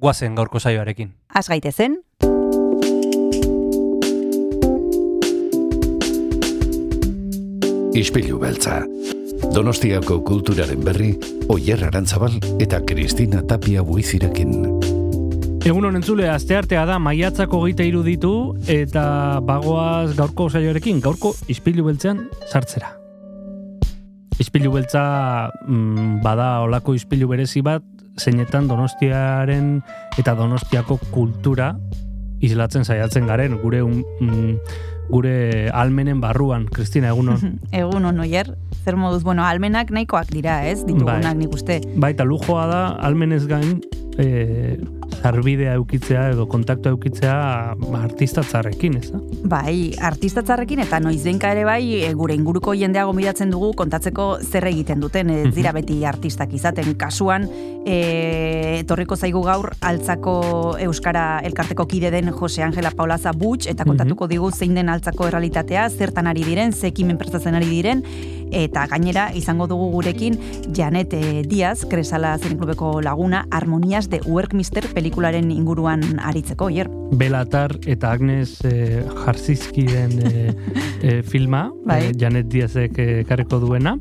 guazen gaurko saioarekin. Az gaitezen, Ispilu beltza. Donostiako kulturaren berri, Oyer Arantzabal eta Kristina Tapia buizirekin. Egun honen zule, asteartea da, maiatzako gita iruditu eta bagoaz gaurko saioarekin, gaurko ispilu beltzean sartzera. Ispilu beltza mm, bada olako ispilu berezi bat, zeinetan donostiaren eta donostiako kultura islatzen saiatzen garen, gure un- mm, gure almenen barruan, Kristina, egun hon. egun on oier, zer moduz, bueno, almenak nahikoak dira, ez? Ditugunak Bai. nik uste. Baita lujoa da, almenez gain, e, zarbidea eukitzea edo kontaktua eukitzea ba, artista txarrekin, ez da? Bai, artista txarrekin eta noizbenka ere bai, e, gure inguruko jendea gomidatzen dugu kontatzeko zer egiten duten, ez dira beti artistak izaten. Kasuan, e, etorriko zaigu gaur altzako Euskara elkarteko kide den Jose Angela Paulaza Butx, eta kontatuko digu zein den altzako errealitatea, zertan ari diren, zekimen prestatzen ari diren, eta gainera izango dugu gurekin Janet eh, Diaz, Kresala Zenklubeko laguna, Harmonias de Workmister pelikularen inguruan aritzeko, hier. Belatar eta Agnes e, Jarzizkiren e, e, filma, Bai. e, Janet Diazek e, ekarriko duena,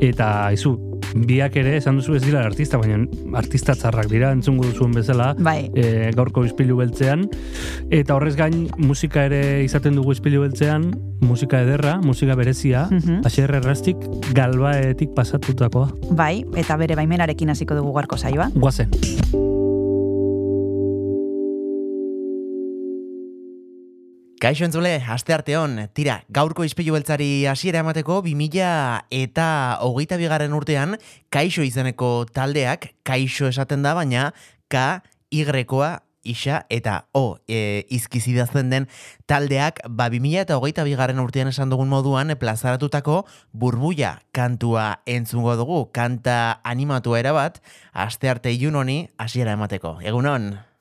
eta izu, biak ere esan duzu ez dira artista, baina artista txarrak dira, entzungo duzuen bezala, Bai, e, gaurko ispilu beltzean eta horrez gain musika ere izaten dugu ispilu beltzean musika ederra, musika berezia Mhm. Asier errastik galbaetik pasatutakoa bai, eta bere baimenarekin hasiko dugu gaurko saioa. guazen Kaixo entzule, aste arte hon, tira, gaurko izpilu beltzari hasiera emateko 2000 eta hogeita bigarren urtean kaixo izeneko taldeak, kaixo esaten da, baina K, Y-koa, isa eta O e, izkizidazten den taldeak, ba 2000 eta hogeita bigarren urtean esan dugun moduan plazaratutako burbuia kantua entzungo dugu, kanta animatua erabat, aste arte ilun honi hasiera emateko. Egunon?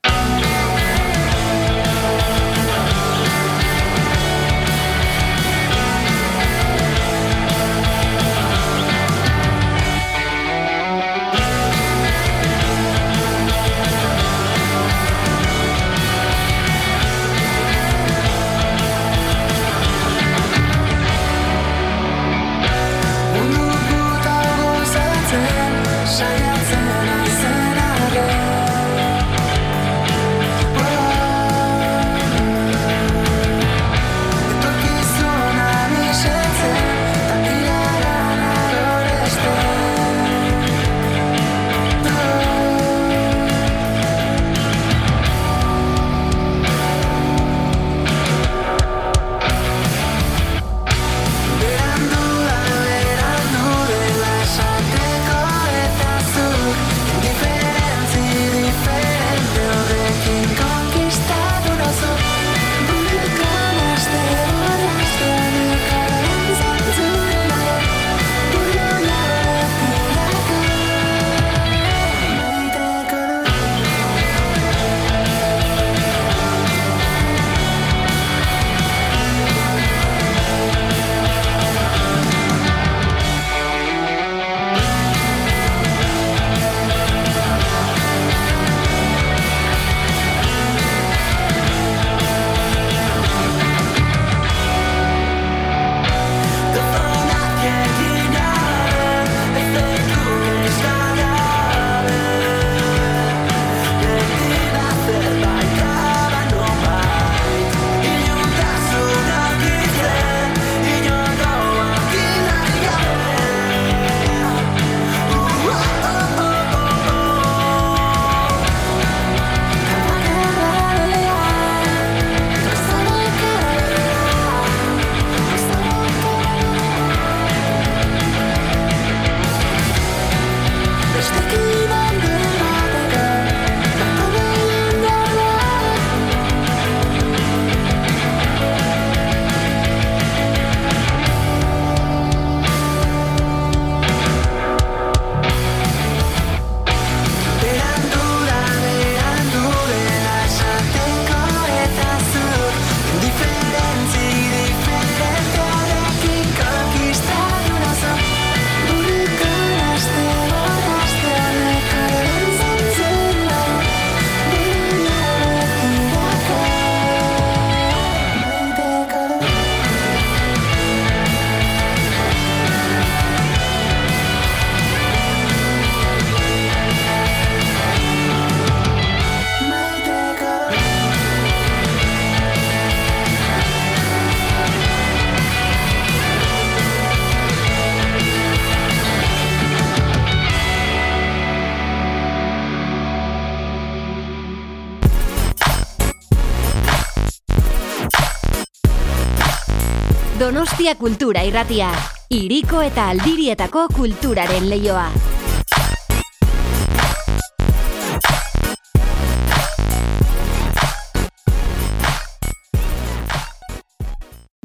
Donostia Kultura Irratia. Iriko eta aldirietako kulturaren leioa.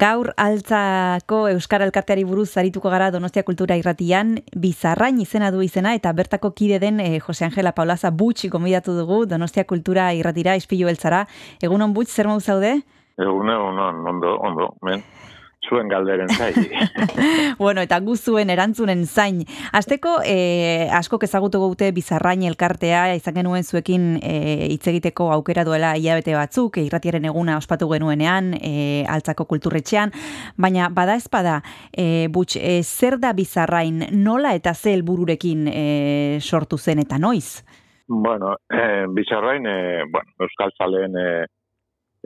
Gaur altzako Euskara Elkarteari buruz zarituko gara Donostia Kultura Irratian, bizarrain izena du izena eta bertako kide den eh, Jose Angela Paulaza Butch gomidatu dugu Donostia Kultura Irratira ispilu beltzara. Egunon Butch, zer modu zaude? Egun egun ondo, ondo, men. Zuen galderen zai. bueno, eta guzuen erantzunen zain. Azteko, eh, asko ezagutu gute bizarrain elkartea, izan genuen zuekin eh, hitz egiteko aukera duela hilabete batzuk, irratiaren eguna ospatu genuenean, eh, altzako kulturretxean, baina bada ezpada, eh, butx, eh, zer da bizarrain, nola eta ze helbururekin eh, sortu zen eta noiz? bueno, eh, bizarrain, eh, bueno, Euskal Zaleen eh,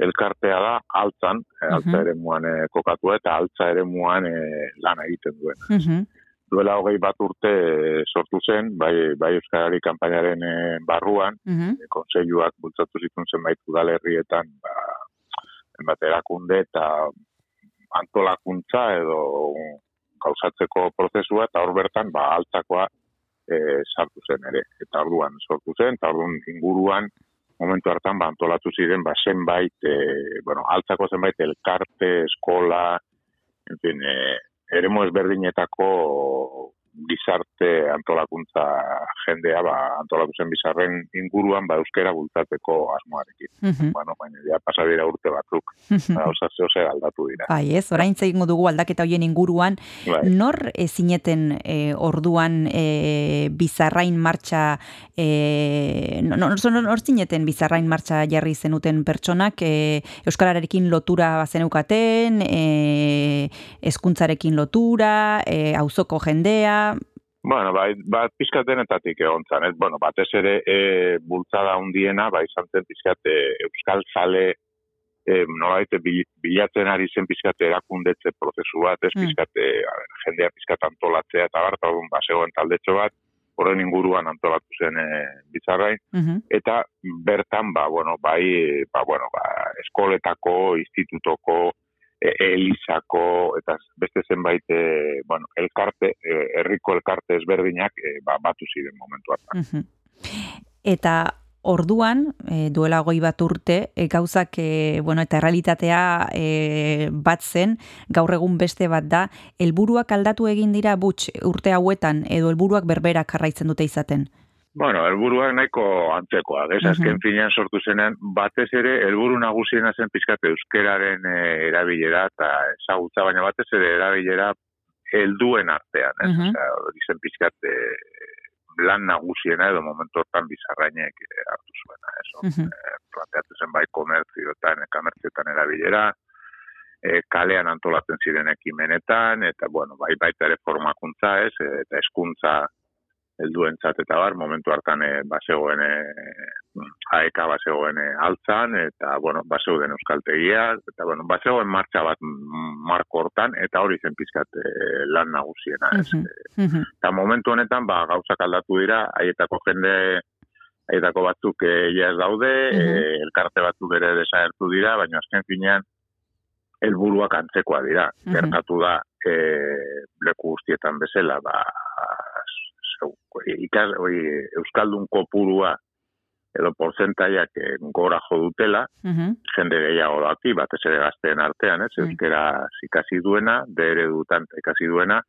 elkartea da altzan, eh, altza Mhm. ere muan eh, kokatu eta altza ere muan eh, lan egiten duen. Mhm, Duela hogei bat urte eh, sortu zen, bai, bai Euskarari kanpainaren eh, barruan, mhm, e, kontseiluak bultzatu zituen zenbait udalerrietan, ba, zenbat erakunde eta antolakuntza edo gauzatzeko prozesua eta hor bertan ba altzakoa e, sartu zen ere. Eta orduan sortu zen, eta orduan inguruan momentu hartan ba antolatu ziren ba zenbait e, bueno, altzako zenbait elkarte, eskola, en fin, e, eremu ezberdinetako gizarte antolakuntza jendea ba antolatu zen bizarren inguruan ba euskera bultatzeko asmoarekin. mhm, Bueno, baina ja pasa dira urte batzuk, gauza zeo zer aldatu dira. Bai, ez, orain egingo dugu aldaketa hoien inguruan, Bai. Nor ezineten e, orduan e, bizarrain martxa, e, nor, nor, nor zineten bizarrain martxa jarri zenuten pertsonak, e, Euskararekin lotura bazeneukaten, e, eskuntzarekin lotura, e, auzoko jendea, Bueno, bai, bat pizkat denetatik egon zan, ez? Bueno, batez ere e, bultzada hundiena, bai, izan zen pizkat e, Euskal Zale e, nolabait bil- bilatzen ari zen pizkat erakundetze prozesu bat, ez Mm. pizkat e, jendea pizkat antolatzea eta bar, eta orduan basegoen taldetxo bat, horren inguruan antolatu zen e, bizarrain, mhm, eta bertan ba bueno bai ba bueno ba eskoletako institutoko e, elizako eta beste zenbait e, bueno elkarte e, herriko elkarte ezberdinak e, ba, batu ziren momentu hartan. Eta orduan, e, duela goi bat urte, e, gauzak, e, bueno, eta realitatea e, bat zen, gaur egun beste bat da, helburuak aldatu egin dira butx urte hauetan, edo helburuak berberak jarraitzen dute izaten. Bueno, helburuak nahiko antzekoak, ez azken finean sortu zenean, batez ere helburu nagusiena zen pizkat euskeraren e, erabilera eta ezagutza, baina batez ere erabilera helduen artean, ez? Mhm. Osea, hori zen pizkat e, lan nagusiena edo momentu hortan bizarrainek e, hartu zuena, ez? Hor, Mhm. e, planteatu zen bai komertzioetan, kamertzioetan erabilera, e, kalean antolatzen ziren ekimenetan, eta bueno, bai baita ere formakuntza, ez? Eta eskuntza helduentzat eta bar, momentu hartan e, bazegoen e, aeka bazegoen e, altzan, eta, bueno, bazeuden euskaltegia, eta, bueno, bazegoen martxa bat mm, marko hortan, eta hori zen pizkat e, lan nagusiena, ez? Mhm, mhm, Eta momentu honetan, ba, gauzak aldatu dira, haietako jende, haietako batzuk e, ez daude, Mhm. e, elkarte batzuk ere desagertu dira, baina azken finean, helburuak antzekoa dira. Gertatu da, e, leku guztietan bezala, ba, ikas, oi, Euskaldun kopurua edo porcentaiak eh, gora jo dutela, mhm, jende gehiago daki, batez ere gazteen artean, ez? Mm. Euskera ikasi duena, bere dutan ikasi duena,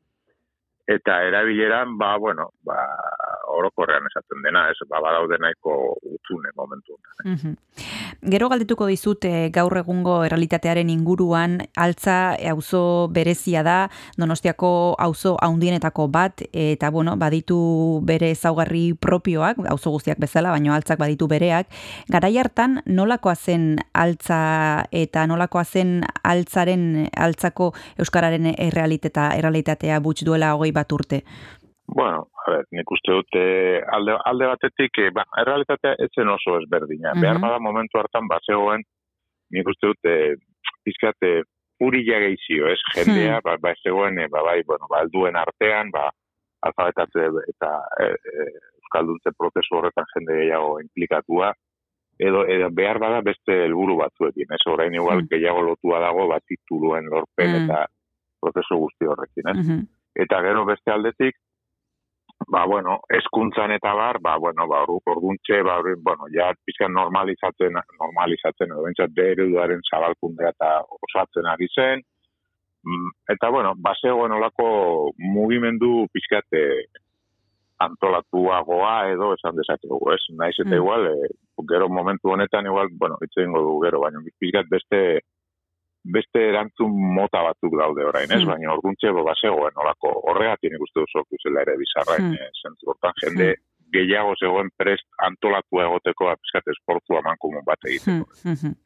eta erabileran, ba, bueno, ba, orokorrean esaten dena, ez? Ba, badaude nahiko utzune momentu honetan. mhm. Gero galdetuko dizut eh, gaur egungo errealitatearen inguruan altza auzo berezia da, Donostiako auzo haundienetako bat eta bueno, baditu bere ezaugarri propioak, auzo guztiak bezala, baino altzak baditu bereak. Garai hartan nolakoa zen altza eta nolakoa zen altzaren altzako euskararen errealitatea butx duela hogei bat urte. Bueno, a ver, nik uste dut alde, alde batetik, eh, ba, errealitatea etzen oso ezberdina. Mhm. Behar bada momentu hartan, bazegoen, nik uste dut, eh, pizkat, eh, urila gehizio, ez? Jendea, ba, ba, zegoen, eh, ba, bai, bueno, ba, alduen artean, ba, alfabetatze eta eh, eh, euskalduntze prozesu horretan jende gehiago implikatua, edo, edo behar bada beste helburu batzuekin, ez? Orain igual Mm. gehiago lotua dago, bat tituluen lorpen Mm. eta prozesu guzti horrekin, ez? Mhm. Eta gero beste aldetik, ba, bueno, eskuntzan eta bar, ba, bueno, ba, ordu- orduntxe, ba, hori, bueno, ja, pizkan normalizatzen, normalizatzen, edo bentsat, bereduaren zabalkundea eta osatzen ari zen, Mm, eta, bueno, bazegoen olako mugimendu pizkat eh, antolatuagoa edo esan dezakegu, ez? Naiz eta Mm. igual, eh, gero momentu honetan igual, bueno, hitz egingo du gero, baina pizkat beste beste erantzun mota batzuk daude orain, ez? Mm. Baina orduntxe bo bazegoen olako horregatik nik uste dut sortu zela ere bizarrain Mm. mm. zentzu hortan jende gehiago zegoen prest antolatua egoteko ba, pizkat esportu amankomun bat egiteko. Hmm, mhm.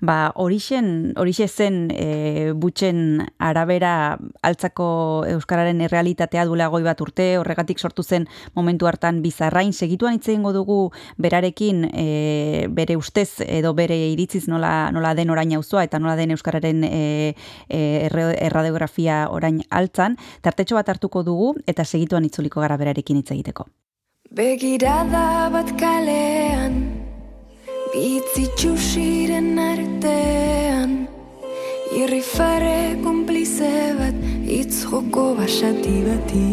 Ba, horixen, horixe zen e, butxen arabera altzako euskararen errealitatea duela goi bat urte, horregatik sortu zen momentu hartan bizarrain segituan hitz egingo dugu berarekin e, bere ustez edo bere iritziz nola, nola den orain auzoa eta nola den euskararen e, e, erradiografia orain altzan, tartetxo bat hartuko dugu eta segituan itzuliko gara berarekin hitz egiteko. Begirada bat kalean Bitzi txusiren artean Irrifare konplize bat Itz joko basati bati.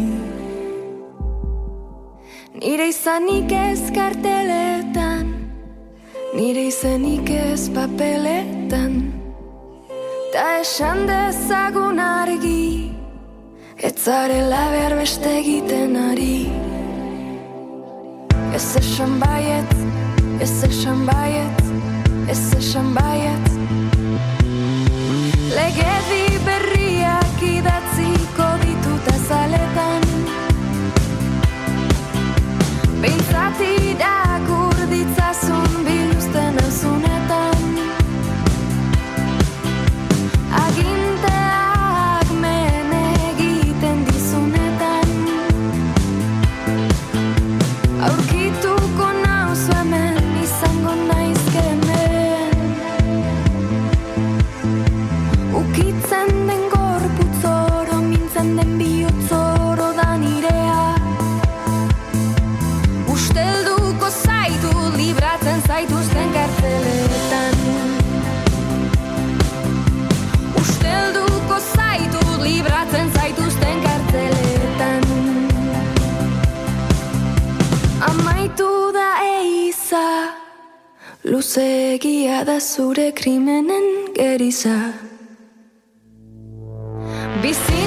Nire izanik ez karteletan Nire izanik ez papeletan. Ta esan dezagun argi Etzarela behar beste egiten ari. Ez esan baiet, ez esan baiet, ez esan baiet Legedi berriak idatziko Luzegia da zure krimenen geriza. Bizi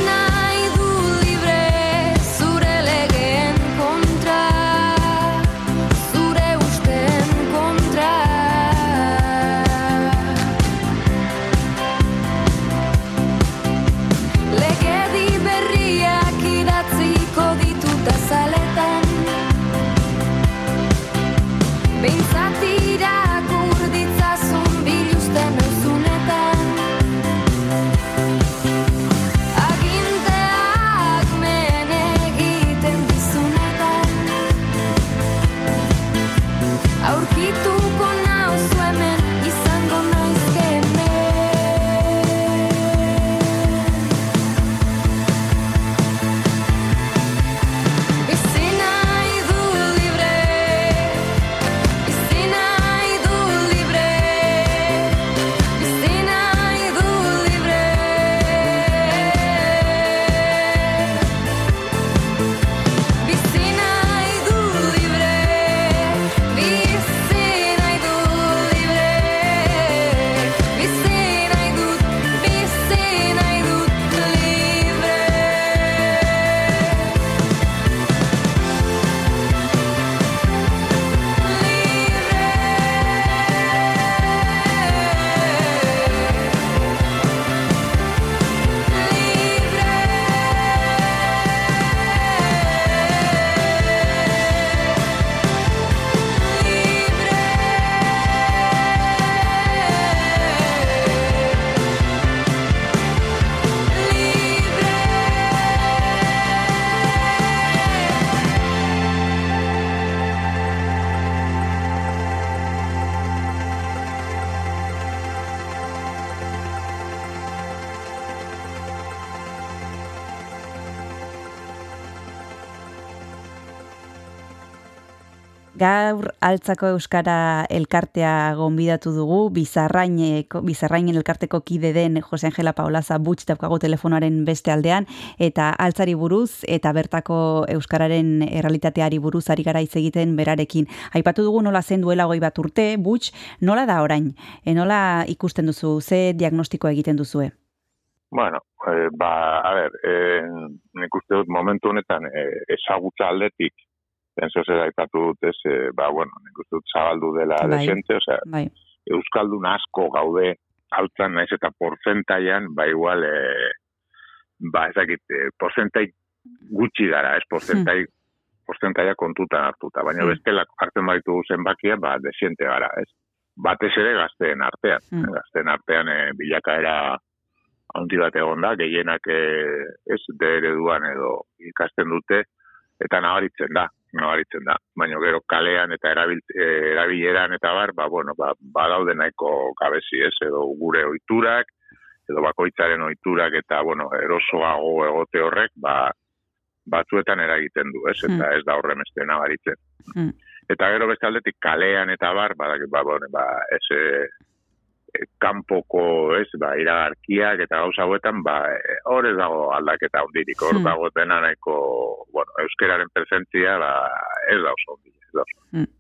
Gaur altzako euskara elkartea gonbidatu dugu, bizarraineko, bizarrainen elkarteko kide den Jose Angela Paulaza butx daukago telefonoaren beste aldean, eta altzari buruz, eta bertako euskararen errealitateari buruz ari gara egiten berarekin. Aipatu dugu nola zen duela hogei bat urte, butx, nola da orain? E, nola ikusten duzu, ze diagnostiko egiten duzue? Bueno, eh, ba, a ber, eh, nik uste dut momentu honetan eh, ezagutza aldetik Penso zer aipatu dut ez, e, ba, bueno, nik uste dut zabaldu dela Bai, desente, osea, Bai. Euskaldun asko gaude altzan naiz eta porcentaian, ba igual, e, ba ezakit, e, porcentai gutxi gara, ez porcentai, porcentaia kontutan hartuta, baina Mm. bestela hartzen baitu zenbakia, ba desiente gara, ez? Batez ere gazteen artean, Mm. gazteen artean e, bilakaera handi bat egon da, gehienak e, ez de ereduan edo ikasten dute, eta nabaritzen da, nabaritzen da. Baina gero kalean eta erabil, eh, erabileran eta bar, ba, bueno, ba, badaude nahiko gabezi ez, edo gure ohiturak edo bakoitzaren ohiturak eta, bueno, erosoago egote horrek, ba, batzuetan eragiten du, ez, eta ez da horren beste nabaritzen. Hmm. Eta gero beste aldetik kalean eta bar, badakit, ba, bueno, ba, ez, e, e, kanpoko, ez, ba, iragarkiak eta gauza hauetan, ba, hor ez dago aldaketa hundirik, hor Hmm. dago dena nahiko, bueno, euskeraren presentzia, ba, ez da oso hundi, ez da oso.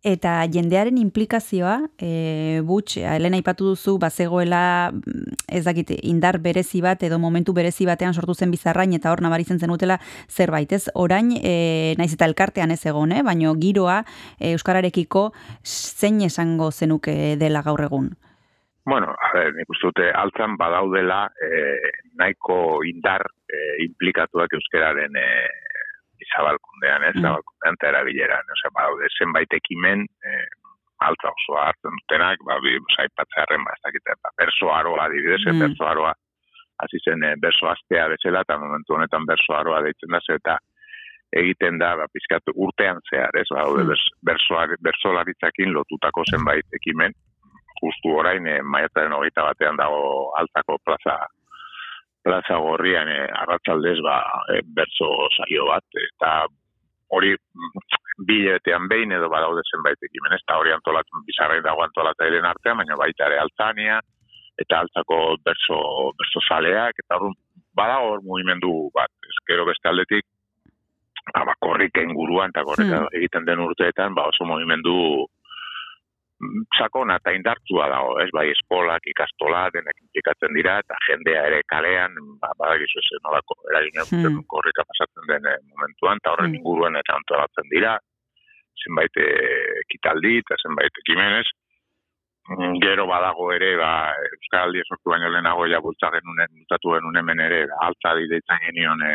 Eta jendearen implikazioa, e, butx, Elena aipatu duzu, bazegoela, mm, ez dakit, indar berezi bat edo momentu berezi batean sortu zen bizarrain eta hor nabaritzen zenutela zerbait, ez? Orain, e, naiz eta elkartean ez egon, eh? baino giroa e, Euskararekiko zein esango zenuke dela gaur egun? Bueno, a ver, nik uste dute altzan badaudela eh, nahiko indar eh, implikatuak euskeraren eh, izabalkundean, ez, Mm. zabalkundean eta erabileran. Osea, badaude zenbait ekimen eh, altza osoa hartzen dutenak, ba, bi, zaipatzearen, ba, ez dakit, ba, berso aroa, adibidez, Mm. mm. berso aroa, hasi zen eh, berso astea bezala, eta momentu honetan berso aroa deitzen da, eta egiten da, ba, pizkat urtean zehar, ez, badaude Mm. bers, bersoar, bersolaritzakin lotutako zenbait ekimen, justu orain e, maiatzaren hogeita batean dago altako plaza plaza gorrian e, arratzaldez ba, e, bertso saio bat eta hori mm, bi hilabetean behin edo badaude zenbait ekimen, ez? Da hori antolatzen bizarrai dago antolatzaileen artean, baina baita ere altzania eta altzako berso, berso saleak, eta hor badago hor mugimendu bat, eskero beste aldetik ba, ba, korrika inguruan eta korrika egiten den urteetan, ba, oso mugimendu sakona eta indartsua dago, ez, bai eskolak, ikastola, denak implikatzen dira, eta jendea ere kalean, ba, badagizu ez nolako eragin Hmm. korrika pasatzen den eh, momentuan, eta horren Hmm. inguruan eta antolatzen dira, zenbait eh, ekitaldi eta zenbait ekimenez, Mm, gero badago ere, ba, Euskaraldi sortu baino lehenago ja bultza genunen, bultatu genuen hemen ere, ba, altza deitzen genion e,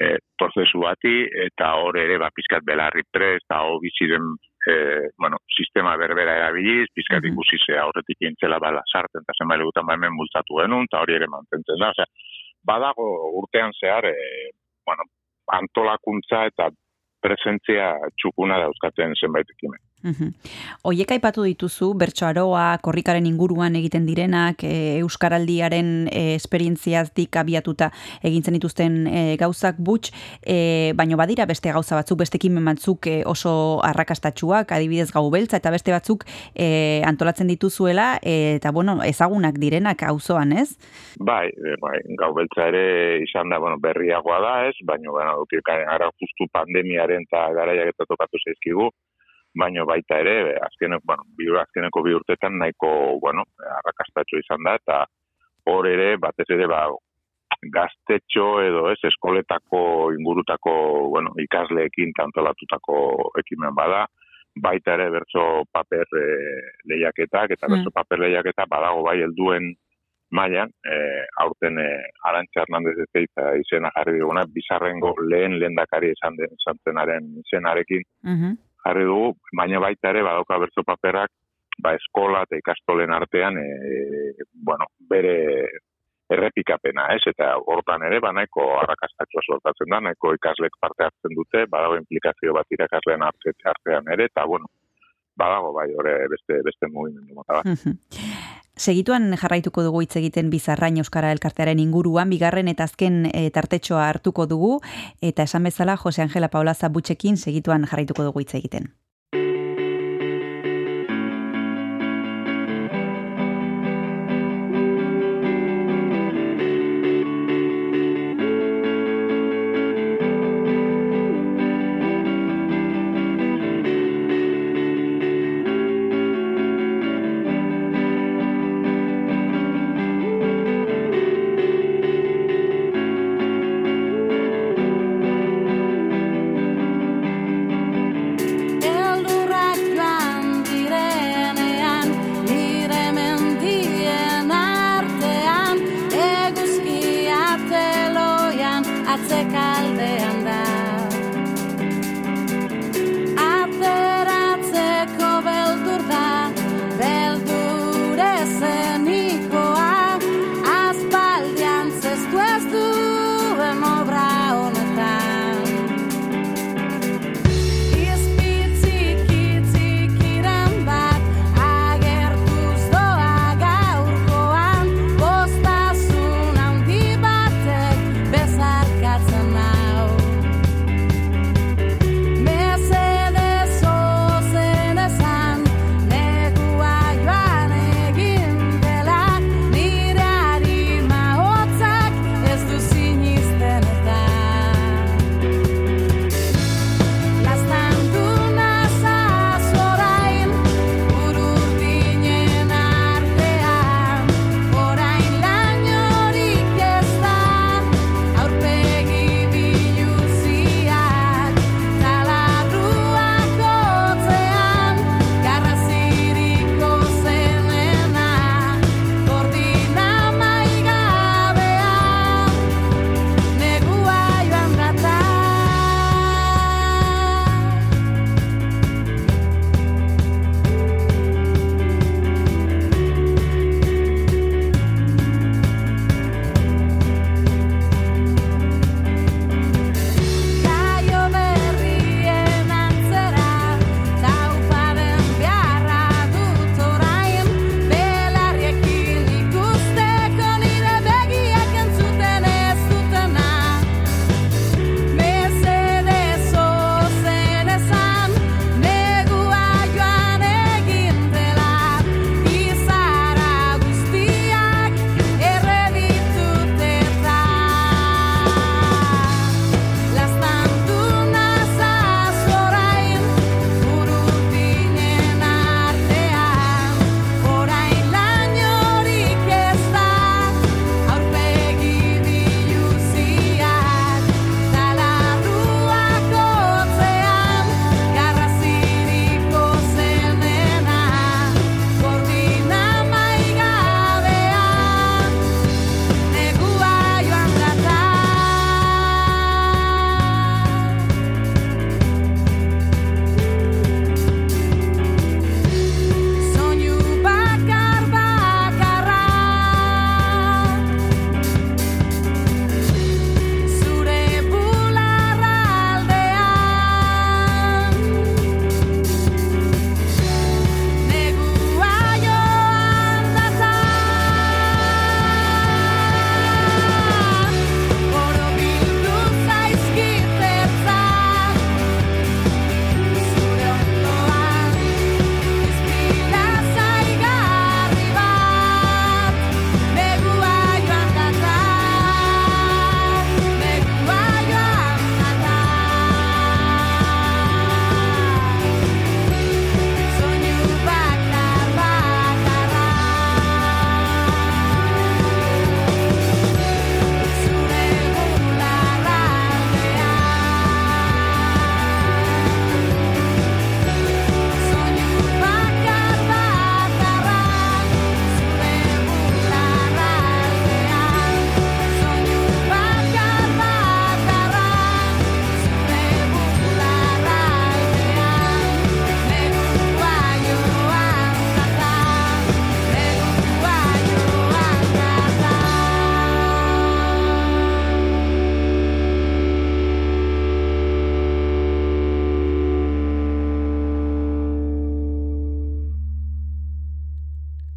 e, prozesu bati, eta hor ere, ba, pizkat belarri prest, eta hor bizi den, e, bueno, sistema berbera erabiliz, pizkat Mhm. ikusi ze aurretik intzela bala sartzen, eta zenbait legutan ba hemen bultzatu genuen, eta hori ere mantentzen da, osea, badago urtean zehar, e, bueno, antolakuntza eta presentzia txukuna dauzkaten zenbait ekimen. Mhm. Oiek aipatu dituzu, bertso aroa, korrikaren inguruan egiten direnak, e, Euskaraldiaren e, esperientziaztik abiatuta egintzen dituzten e, gauzak butx, e, baino badira beste gauza batzuk, beste ekimen batzuk e, oso arrakastatsuak, adibidez gau beltza, eta beste batzuk e, antolatzen dituzuela, e, eta bueno, ezagunak direnak auzoan ez? Bai, e, bai, gau beltza ere izan da, bueno, berriagoa da, ez, baina, bueno, ukirkaren ara justu pandemiaren eta garaiak eta tokatu zaizkigu, baino baita ere, azkeneko, bueno, bi, azkeneko bi urtetan nahiko, bueno, arrakastatxo izan da, eta hor ere, batez ere, ba, gaztetxo edo ez, eskoletako ingurutako, bueno, ikasleekin tantolatutako ekimen bada, baita ere bertso paper e, lehiaketak, eta Hmm. bertso paper lehiaketa badago bai helduen mailan, e, aurten e, Arantxa Hernandez ez eta izena jarri diguna, bizarrengo lehen lehendakari esan den izenarekin Mhm. Jarri dugu, baina baita ere badauka bertso paperak, ba eskola eta ikastolen artean, e, bueno, bere errepikapena, ez? Eta hortan ere, ba nahiko arrakastatxoa sortatzen da, nahiko ikaslek parte hartzen dute, badago implikazio bat irakasleen arte, artean ere, eta bueno, badago bai, ore beste, beste mugimendu mota bat. Segituan jarraituko dugu hitz egiten bizarrain Euskara Elkartearen inguruan, bigarren eta azken e, tartetxoa hartuko dugu, eta esan bezala Jose Angela Paula Zabutxekin segituan jarraituko dugu hitz egiten.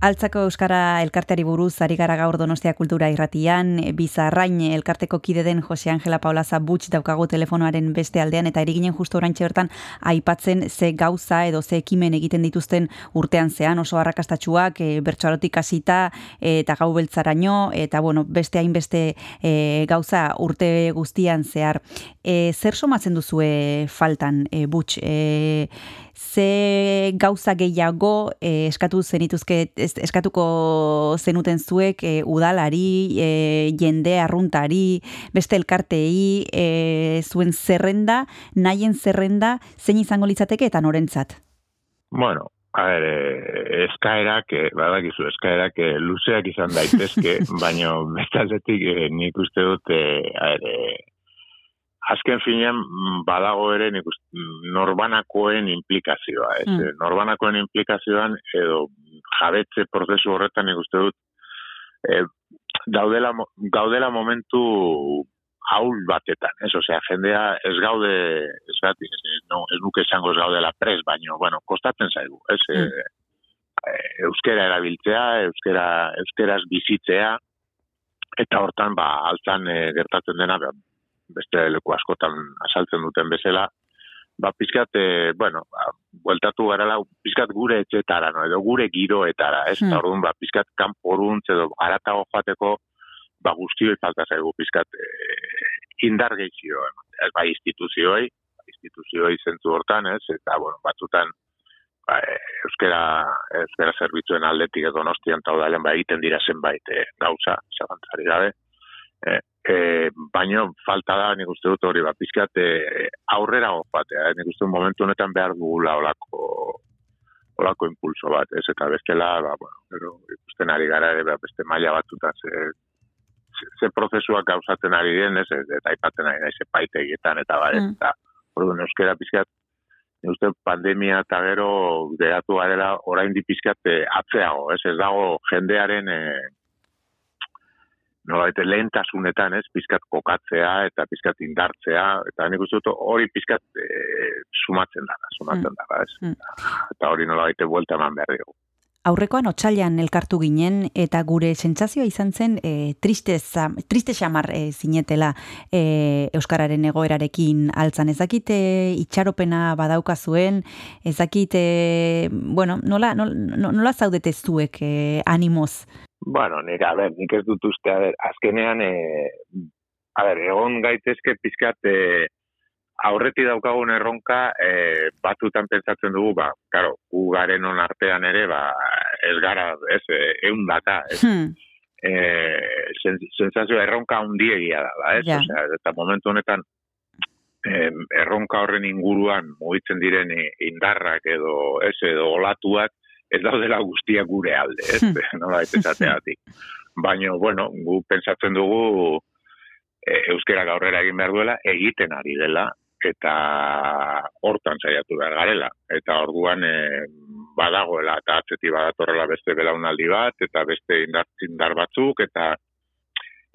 Altzako Euskara elkarteari buruz ari gara gaur Donostia Kultura irratian, bizarrain elkarteko kide den Jose Angela Paulaza Butx daukago telefonoaren beste aldean, eta eriginen justo orantxe bertan aipatzen ze gauza edo ze ekimen egiten dituzten urtean zean, oso arrakastatxuak, e, bertsoarotik hasita eta gau beltzaraino, eta bueno, beste hainbeste e, gauza urte guztian zehar. E, zer somatzen duzue faltan, e, Butx? E, ze gauza gehiago e, eskatu zenituzke eskatuko zenuten zuek e, udalari, e, jende arruntari, beste elkartei, e, zuen zerrenda, nahien zerrenda, zein izango litzateke eta norentzat? Bueno, a ver, eskaerak, badakizu, eskaerak luzeak izan daitezke, baina bestaldetik nik uste dut, a ver, azken finean mm, badago ere nik norbanakoen implikazioa, ez? Mm. Norbanakoen implikazioan edo jabetze prozesu horretan nik uste dut eh, daudela, gaudela momentu haul batetan, ez? Osea, jendea ez gaude, ez, bat, ez, no, ez nuke esango ez gaudela pres, baino, bueno, kostatzen zaigu, ez? Mm. Eh, eh, euskera erabiltzea, euskera, euskeraz bizitzea, eta hortan, ba, altzan eh, gertatzen dena, ba, beste leku askotan asaltzen duten bezala, ba, pizkat, eh, bueno, ba, bueltatu garela, pizkat gure etxetara, no, edo gure giroetara, ez? Hmm. Orduan, ba, pizkat kanporuntz edo aratago joateko, ba, guztioi falta zaigu pizkat eh, indar gehizio, ez bai instituzioi, instituzioi zentzu hortan, ez? Eta, bueno, batzutan, ba, eh, euskera, euskera zerbitzuen aldetik edo nostian eta udalen, ba, egiten dira zenbait eh, gauza, zabantzari gabe, eh, eh, baino falta da, nik uste dut hori, ba, pizkat eh, aurrera joatea, eh? nik uste momentu honetan behar dugula olako olako impulso bat, ez eta bestela, ba, bueno, pero ikusten ari gara ere, ba, beste maila batzutan ze, ze, ze prozesuak gauzatzen ari diren, ez, eta aipatzen ari naiz epaitegietan eta bare, Mm. eta orduan euskera pizkat, uste pandemia eta gero geratu garela orain pizkat eh, atzeago, ez, ez dago jendearen eh, nolabait lehentasunetan, ez, pizkat kokatzea eta pizkat indartzea, eta nik uste dut hori pizkat eh, sumatzen dara, sumatzen Mm. dara, ez. Mm. Eta hori nolabait buelta eman behar dugu. Aurrekoan otsailean elkartu ginen eta gure sentsazioa izan zen e, tristeza, triste xamar e, zinetela e, euskararen egoerarekin altzan. Ezakite itxaropena badauka zuen, ezakite, bueno, nola, nola, nola zaudete zuek e, animoz? Bueno, nik, a ber, nik ez dut uste, a ber, azkenean, e, a ber, egon gaitezke pizkat, e, aurreti daukagun erronka, e, batzutan pentsatzen dugu, ba, karo, gu garen on artean ere, ba, ez gara, ez, e, eun data, ez, Hmm, e, sen, sensazioa erronka handiegia da, ez? Ja. Osea, eta momentu honetan erronka horren inguruan mugitzen diren indarrak edo ez edo olatuak ez daudela guztiak gure alde, ez? Nola ez esateatik. Baina, bueno, gu pentsatzen dugu e, euskera aurrera egin behar duela, egiten ari dela, eta hortan saiatu behar garela. Eta orduan e, badagoela, eta atzeti badatorrela beste belaunaldi bat, eta beste indar, indar batzuk, eta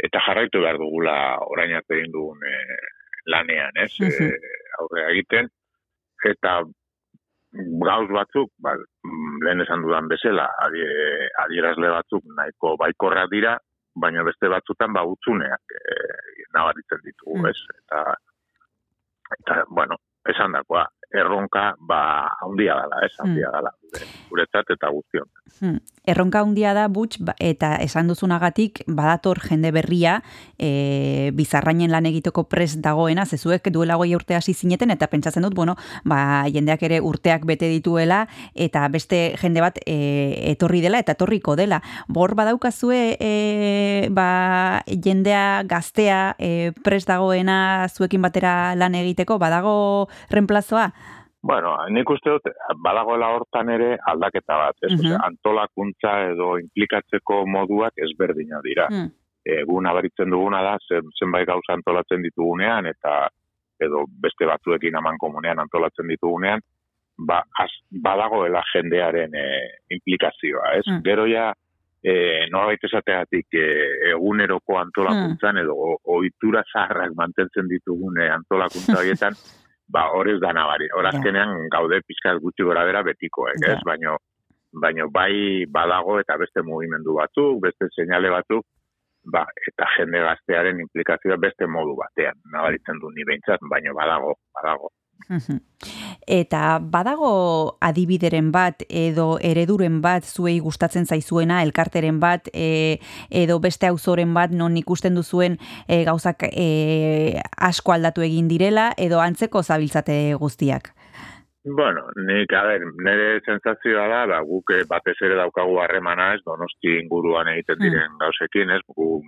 eta jarraitu behar dugula orain arte egin dugun e, lanean, ez? Mhm. E, aurrera egiten, eta gauz batzuk, ba, mm, lehen esan dudan bezala, adie- adierazle batzuk nahiko baikorrak dira, baina beste batzutan ba utzuneak e, nabaritzen ditugu, Mm. ez? Eta, eta, bueno, esan dakoa, erronka, ba, handia dela, ez? Handia dela, gure- guretzat eta guztion. Hmm. Erronka handia da butx ba- eta esan duzunagatik badator jende berria e, bizarrainen lan egiteko prest dagoena, zezuek duela goi urte hasi zineten eta pentsatzen dut, bueno, ba, jendeak ere urteak bete dituela eta beste jende bat e, etorri dela eta etorriko dela. Bor badaukazue e, ba, jendea gaztea e, prest dagoena zuekin batera lan egiteko, badago reemplazoa? Bueno, nik uste dut, badagoela hortan ere aldaketa bat, ez? Mhm. Osea, antolakuntza edo implikatzeko moduak ezberdina dira. Hmm. E, gu nabaritzen duguna da, zen, zenbait gauza antolatzen ditugunean, eta edo beste batzuekin aman komunean antolatzen ditugunean, ba, az, badagoela jendearen e, implikazioa, ez? Mm. Gero ja, e, norbait esateatik e, eguneroko antolakuntzan edo o- ohitura zaharrak mantentzen ditugune antolakuntza horietan, ba, hor ez da nabari. Hor azkenean gaude pizkat gutxi gora bera betikoek, Ja. ez? Baino, baina bai badago eta beste mugimendu batzuk, beste seinale batzuk, ba, eta jende gaztearen implikazioa beste modu batean, nabaritzen du ni behintzat, baina badago, badago. Eta badago adibideren bat edo ereduren bat zuei gustatzen zaizuena, elkarteren bat e, edo beste auzoren bat non ikusten duzuen e, gauzak e, asko aldatu egin direla edo antzeko zabiltzate guztiak? Bueno, nik, a ber, nire sensazioa da, ba, guk eh, batez ere daukagu harremana ez, donosti inguruan egiten Hmm. diren gauzekin, ez, gu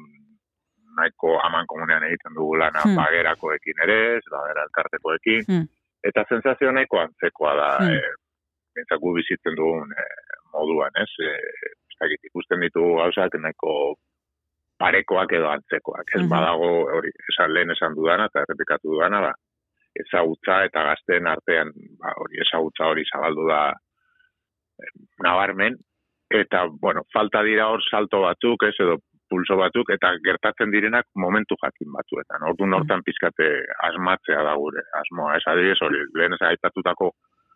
nahiko aman komunean egiten dugu lana Hmm. bagerakoekin ere, ez, bagera elkartekoekin, Hmm. Eta sensazio nahiko antzekoa da, Hmm. eh, gu bizitzen dugun eh, moduan, ez, dakit, ikusten ditugu gauzak nahiko parekoak edo antzekoak, ez Mhm. badago hori, esan lehen esan dudana eta errepikatu dudana da, ezagutza eta gazteen artean ba, hori ezagutza hori zabaldu da eh, nabarmen eta bueno, falta dira hor salto batzuk, ez edo pulso batzuk eta gertatzen direnak momentu jakin batzuetan. Ordu hortan pizkate asmatzea da gure asmoa. Ez adibidez hori lehen ez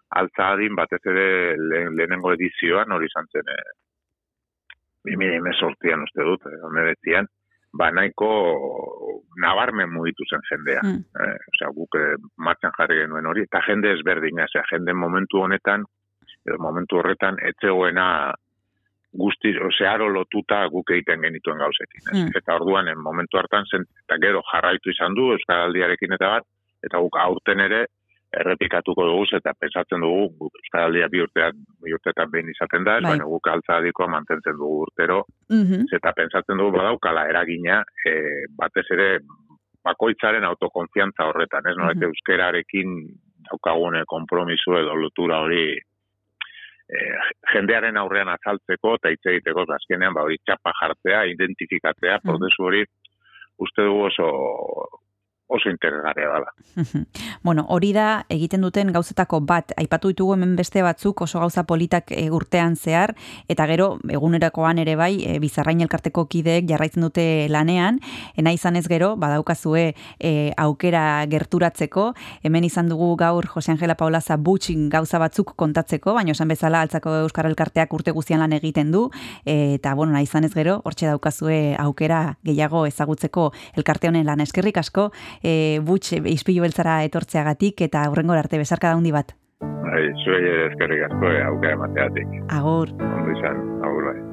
altza adin batez ere lehen, lehenengo edizioan hori izan zen eh 2018an uste dut, eh, 19 ba nahiko nabarmen mugitu zen jendea. Mm. Eh, osea, guk eh, martxan jarri genuen hori, eta jende ezberdina, osea, jende momentu honetan, edo momentu horretan, etzegoena guzti, osea, aro lotuta guk egiten genituen gauzekin. Mm. Eta orduan, en momentu hartan, zen, eta gero jarraitu izan du, Euskaraldiarekin eta bat, eta guk aurten ere, errepikatuko dugu, eta pensatzen dugu, Euskaraldia bi urtean, bi urtetan behin izaten da, Bai. baina guk altza adikoa mantentzen dugu urtero, Mhm. eta pentsatzen dugu badaukala eragina e, batez ere bakoitzaren autokonfiantza horretan, ez nolait Mhm. euskerarekin daukagune konpromiso edo lotura hori e, jendearen aurrean azaltzeko eta hitz egiteko azkenean ba hori txapa jartzea, identifikatzea, prozesu hori uste dugu oso oso interesgarria dela. Bueno, hori da egiten duten gauzetako bat, aipatu ditugu hemen beste batzuk oso gauza politak e, urtean zehar, eta gero egunerakoan ere bai, e, bizarrain elkarteko kideek jarraitzen dute lanean, ena izan ez gero, badaukazue e, aukera gerturatzeko, hemen izan dugu gaur Jose Angela Paulaza butxin gauza batzuk kontatzeko, baina esan bezala altzako Euskar Elkarteak urte guztian lan egiten du, e, eta bueno, nahi izan ez gero, hortxe daukazue aukera gehiago ezagutzeko elkarte honen lan. Eskerrik asko, e, butx izpilu beltzara etortzeagatik eta aurrengo arte bezarka daundi bat. Bai, zuei ere eskerrik asko e, aukera emateatik. Agur. Ondo izan, agur bai.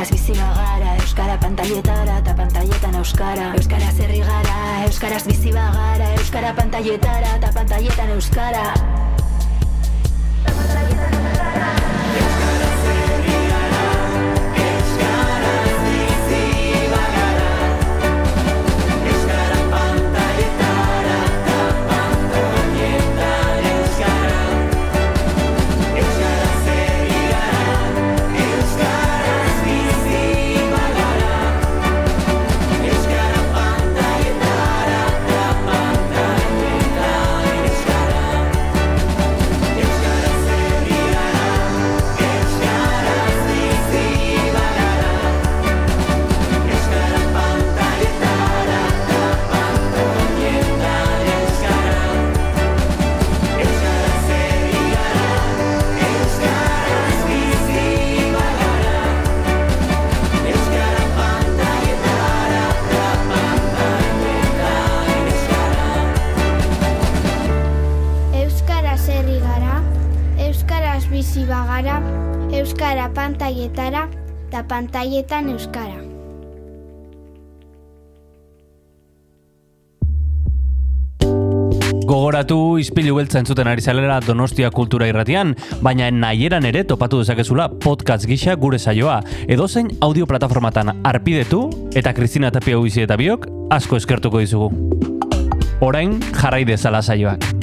Euskaraz bizi bagara Euskara pantailetara eta pantailetan euskara. Euskaraz herri gara, euskaraz bizi bagara Euskara pantailetara eta pantailetan euskara bagara, Euskara pantaietara, da pantaietan Euskara. Gogoratu izpilu beltza entzuten ari zalera Donostia Kultura Irratian, baina nahieran ere topatu dezakezula podcast gisa gure saioa. Edozein audio plataformatan arpidetu eta Kristina Tapia Uizi eta biok asko eskertuko dizugu. Orain jarrai dezala saioak.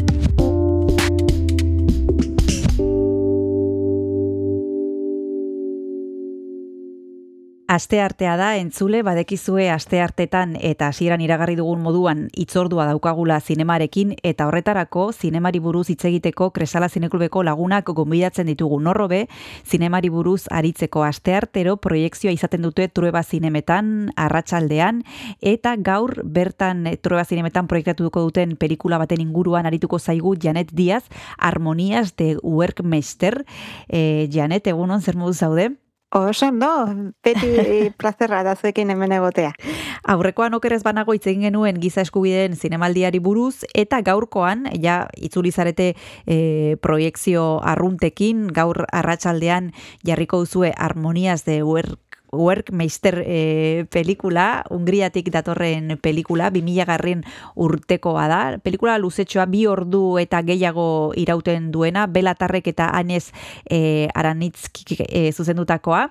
Aste artea da, entzule, badekizue aste artetan eta hasieran iragarri dugun moduan itzordua daukagula zinemarekin eta horretarako zinemari buruz hitz egiteko Kresala Zineklubeko lagunak gonbidatzen ditugu norrobe, zinemari buruz aritzeko aste artero proiektzioa izaten dute Trueba Zinemetan, arratsaldean eta gaur bertan Trueba Zinemetan proiektatuko duten pelikula baten inguruan arituko zaigu Janet Diaz, Harmonias de Workmeister. Eh, Janet, egunon zer modu zaude? Oso ondo, beti plazerra da zuekin hemen egotea. Aurrekoan okerez banago hitz egin genuen giza eskubideen zinemaldiari buruz eta gaurkoan ja itzuli zarete e, proiekzio arruntekin gaur arratsaldean jarriko duzue Harmonias de Work Workmeister e, pelikula, Hungriatik datorren pelikula, 2000 garren urtekoa da. Pelikula luzetxoa bi ordu eta gehiago irauten duena, Belatarrek eta Anez e, Aranitzki e, zuzendutakoa.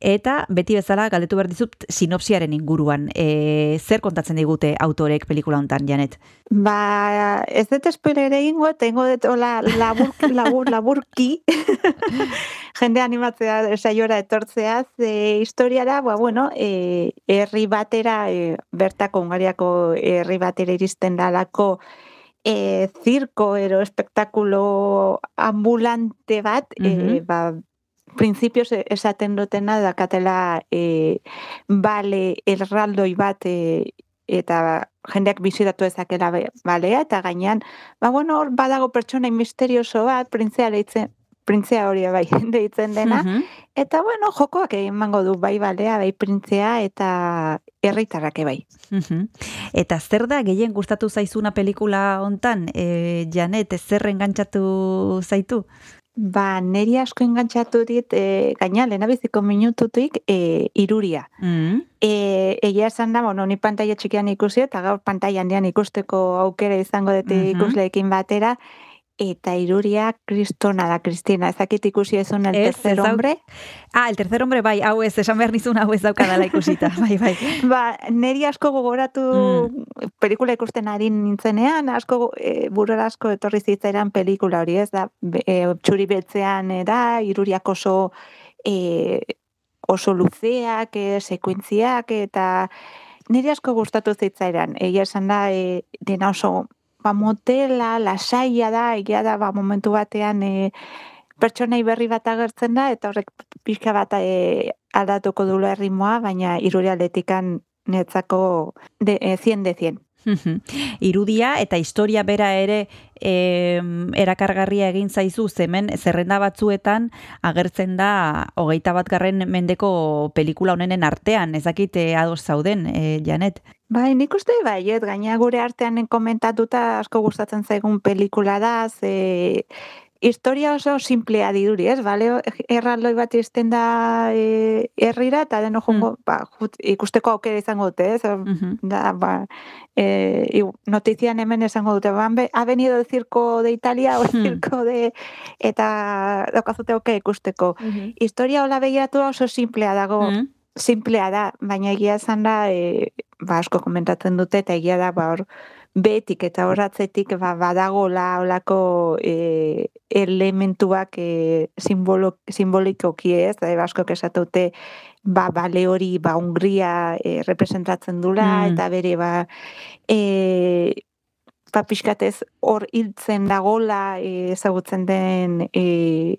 Eta beti bezala galdetu behar dizut sinopsiaren inguruan. E, zer kontatzen digute autorek pelikula hontan, Janet? Ba, ez dut spoiler egingo, tengo dut hola labur, labur, laburki jende animatzea saiora etortzea, ze historiara, ba, bueno, e, herri batera, e, bertako Ungariako herri batera iristen dalako e, zirko ero espektakulo ambulante bat, e, ba, printzipioz esaten dutena dakatela e, bale erraldoi bat e, eta jendeak bizitatu ezakela balea, eta gainean, ba bueno, hor badago pertsona misterioso bat, printzea deitzen, printzea hori bai deitzen dena, Mhm. eta bueno, jokoak emango du bai balea, bai printzea, eta herritarrak bai. Mhm. Eta zer da gehien gustatu zaizuna pelikula hontan, e, Janet, zer engantzatu zaitu? Ba, neri asko engantzatu dit, e, gaina, lehenabiziko minututik, e, iruria. Mm. E, egia esan da, bueno, ni pantalla txikian ikusi eta gaur pantalla handian ikusteko aukera izango dute Mhm. ikusleekin batera, eta iruria kristona da, Kristina. Ezakit ikusi ezun el Ez, tercer hombre. Ah, el tercer hombre, bai, hau ez, esan behar nizun hau ez daukadala ikusita, bai, bai. Ba, neri asko gogoratu pelikula ikusten ari nintzenean, asko e, burura asko etorri zitzaidan pelikula hori, ez da, e, txuri beltzean e, da, iruriak oso e, oso luzeak, e, sekuentziak, eta niri asko gustatu zitzaidan. Egia esan da, e, dena oso ba, motela, lasaia da, egia da, ba, momentu batean e, pertsonai berri bat agertzen da, eta horrek pixka bat e, aldatuko dula erritmoa, baina iruri aldetikan netzako de, e, 100 de 100. Mhm. Irudia eta historia bera ere e, erakargarria egin zaizu zemen zerrenda batzuetan agertzen da hogeita bat garren mendeko pelikula honenen artean, ezakit e, ados zauden, e, Janet. Bai, nik uste baiet, gaina gure artean komentatuta asko gustatzen zaigun pelikula da, ze historia oso simplea diruri, ez? Bale, erraldoi bat izten da e, herrira eta deno jongo, ba, jut, ikusteko aukera izango dute, ez? Da, ba, e, notizian hemen esango dute, be, ha venido el circo de Italia o el circo de... eta daukazute aukera ikusteko. Historia hola begiratu oso simplea dago, simplea da, baina egia esan da, e, ba, asko komentatzen dute, eta egia da, ba, hor, betik eta horratzetik ba, badagola olako e, elementuak e, simbolo, simbolikoki ez, da, asko esatute ba, bale hori ba, Hungria e, representatzen dula, Mm. eta bere ba, e, ba, pixkatez hor hiltzen dagola e, ezagutzen den e,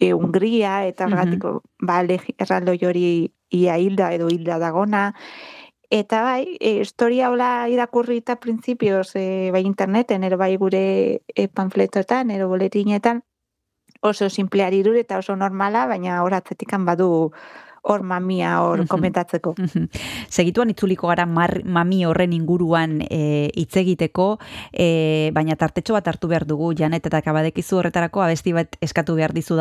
e, Hungria, eta horregatik ba, legi- erraldoi hori ia hilda edo hilda dagona, Eta bai, e, historia hola irakurri eta printzipioz e, bai interneten, ero bai gure e, panfletoetan, ero boletinetan, oso simpleari irure eta oso normala, baina horatzetikan badu hor mamia hor komentatzeko. Segituan itzuliko gara mar, mami horren inguruan e, hitz egiteko, e, baina tartetxo bat hartu behar dugu, Janet eta kabadekizu horretarako abesti bat eskatu behar dizu.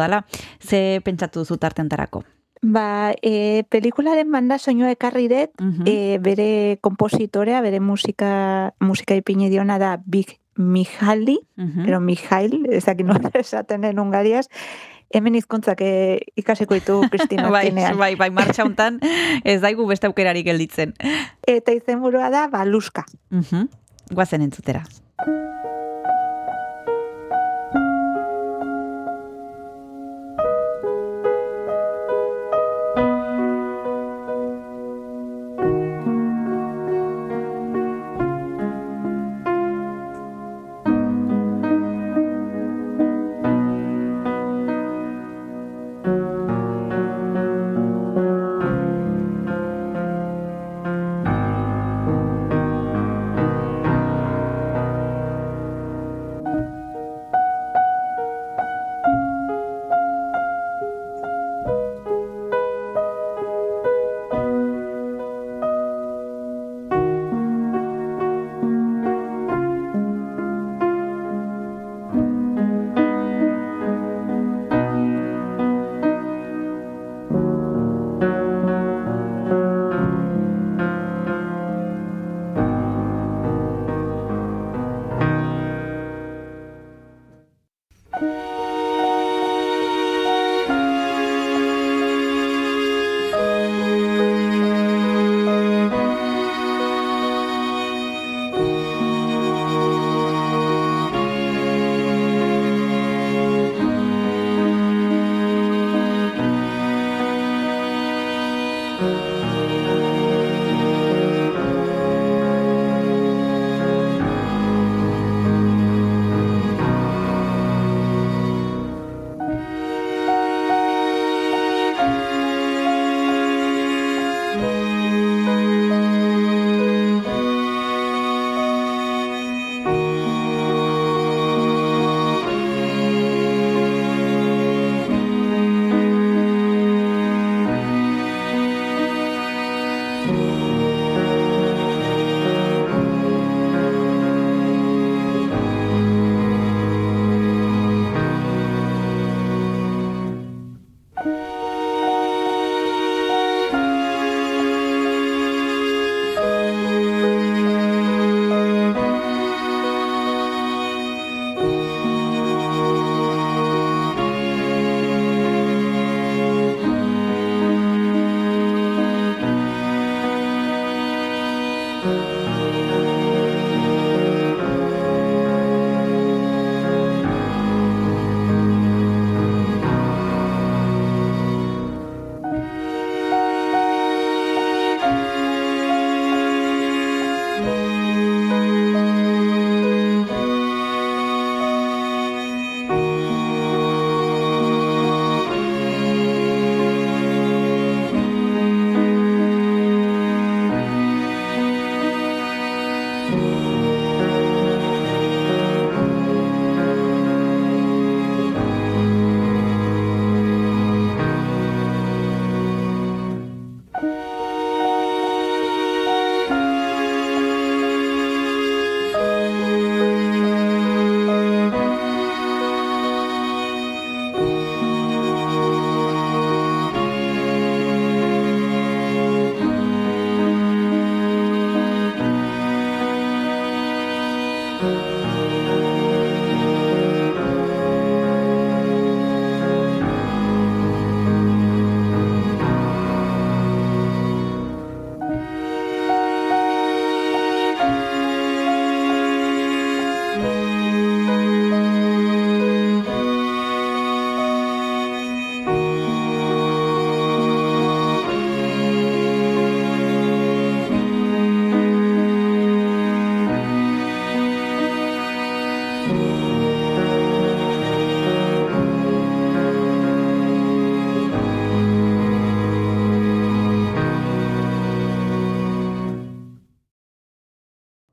Ze pentsatu duzu tartentarako? Ba, e, pelikularen banda soinua ekarri dut, Mhm. e, bere kompositorea, bere musika, musika ipini diona da Big Mihaldi, Mhm. pero Mijail, ez dakit nola esaten den ungariaz, hemen hizkuntzak e, ikasiko ditu Kristina bai, bai, bai, martxa hontan ez daigu beste aukerarik gelditzen. Eta izenburua da Baluska. Mhm. Guazen entzutera.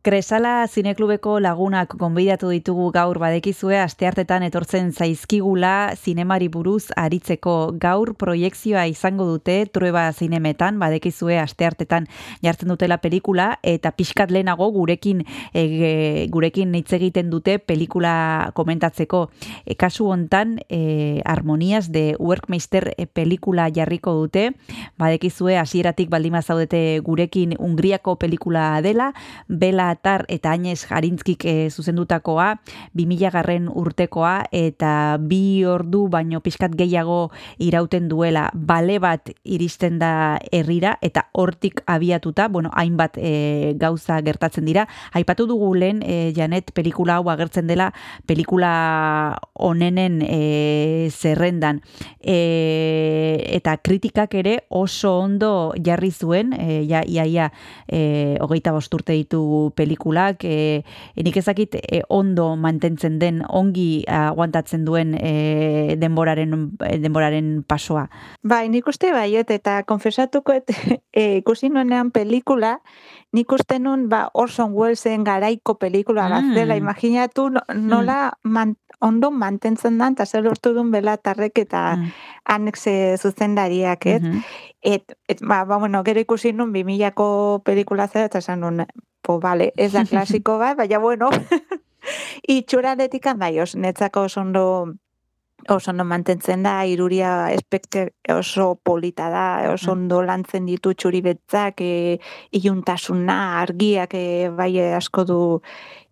Kresala zineklubeko lagunak gonbidatu ditugu gaur badekizue asteartetan etortzen zaizkigula zinemari buruz aritzeko. Gaur proiekzioa izango dute trueba zinemetan badekizue asteartetan jartzen dutela pelikula eta pixkat lehenago gurekin e, gurekin hitz egiten dute pelikula komentatzeko. E, kasu hontan e, Harmonias de Workmeister e, pelikula jarriko dute. Badekizue hasieratik baldima zaudete gurekin Hungriako pelikula dela. Bela Atar eta Añez Jarintzkik e, zuzendutakoa, 2000 garren urtekoa, eta bi ordu baino pixkat gehiago irauten duela, bale bat iristen da herrira, eta hortik abiatuta, bueno, hainbat e, gauza gertatzen dira. Aipatu dugu lehen, e, Janet, pelikula hau agertzen dela, pelikula onenen e, zerrendan. E, eta kritikak ere oso ondo jarri zuen, e, ja, ia, ia, e, hogeita bosturte ditu pelikulak, e, nik ezakit e, ondo mantentzen den, ongi aguantatzen duen e, denboraren, denboraren pasoa. Bai, nik uste baiet, eta konfesatuko et, e, ikusi nuenean pelikula, nik uste nun ba, Orson Wellesen garaiko pelikula bat Mm. dela, imaginatu no- nola man, ondo mantentzen da, eta zer lortu duen belatarrek eta Mm. anexe zuzendariak, ez? Mhm. Et, et ba, ba, bueno, gero ikusi nun 2000ko pelikula zera, eta esan nun, po, vale, ez da klasiko bat, baina bueno, itxuraletikan bai, os, netzako oso ondo oso ondo mantentzen da, iruria espekte oso polita da, oso ondo lantzen ditu txuri betzak, e, iluntasuna, argiak e, bai asko du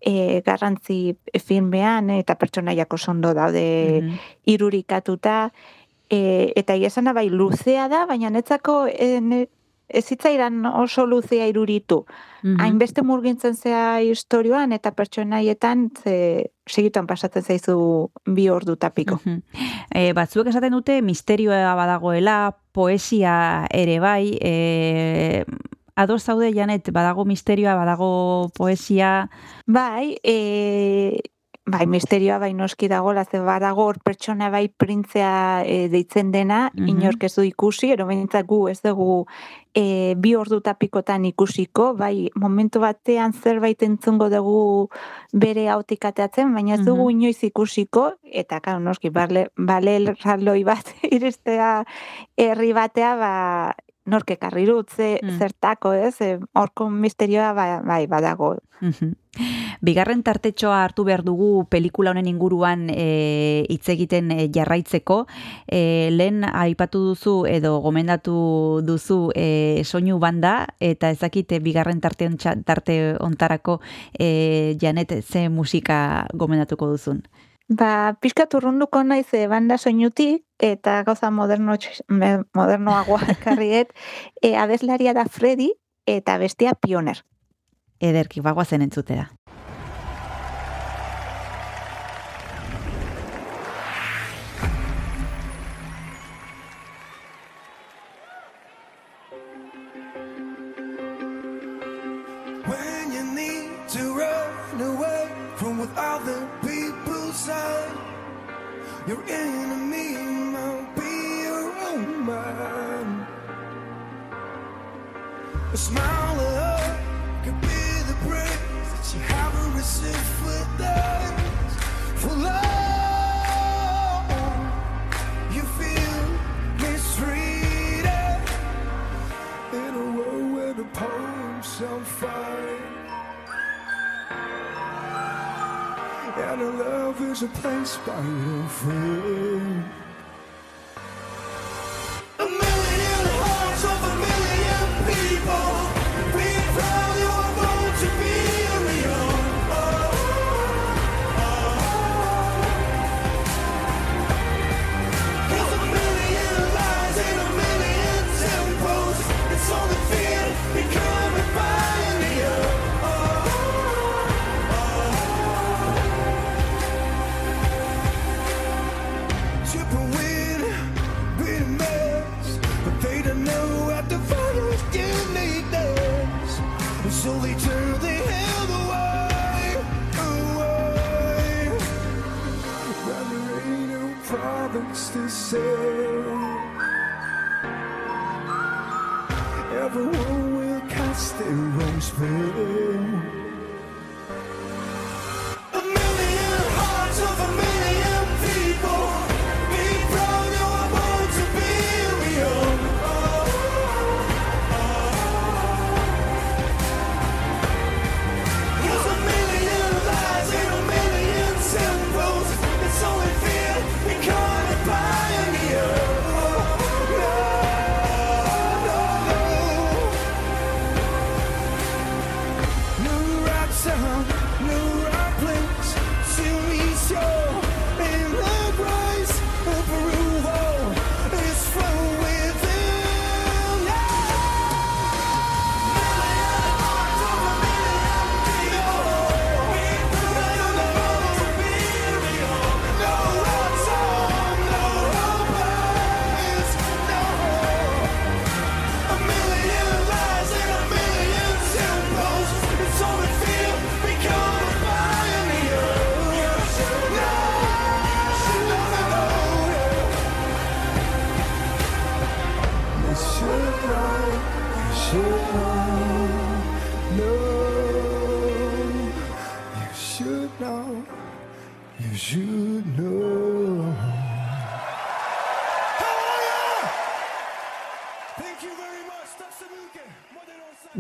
e, garrantzi filmean, eta pertsonaiak oso ondo daude Mhm. irurikatuta, e, eta iesana bai luzea da, baina netzako e, ez zitzaidan oso luzea iruritu. Mhm. Hainbeste murgintzen zea historioan eta pertsonaietan ze, segituan pasatzen zaizu bi ordu tapiko. Mhm. E, batzuek esaten dute misterioa badagoela, poesia ere bai, e, ados zaude Janet, badago misterioa, badago poesia, Bai, e, bai, misterioa bai noski dago, ze badago hor pertsona bai printzea e, deitzen dena, Mhm. inork ez du ikusi, ero gu ez dugu e, bi ordu tapikotan ikusiko, bai, momentu batean zerbait entzungo dugu bere hautik ateatzen, baina ez dugu Mhm. inoiz ikusiko, eta karo, noski, bale, bale bat iristea herri batea, ba, nork ekarri dut, ze, Mm. zertako, ez? E, Horko misterioa ba, bai, badago. Mhm. Bigarren tartetxoa hartu behar dugu pelikula honen inguruan e, hitz egiten e, jarraitzeko. E, lehen aipatu duzu edo gomendatu duzu e, soinu banda eta ezakite bigarren tarte, ontsa, tarte ontarako e, janet ze musika gomendatuko duzun. Ba, pixkat urrunduko naiz e, banda soinutik, eta gauza moderno, modernoagoa ekarriet, e, abeslaria da Freddy, eta bestia Pioner. Ederki, bagoazen entzutera. 但愿飞。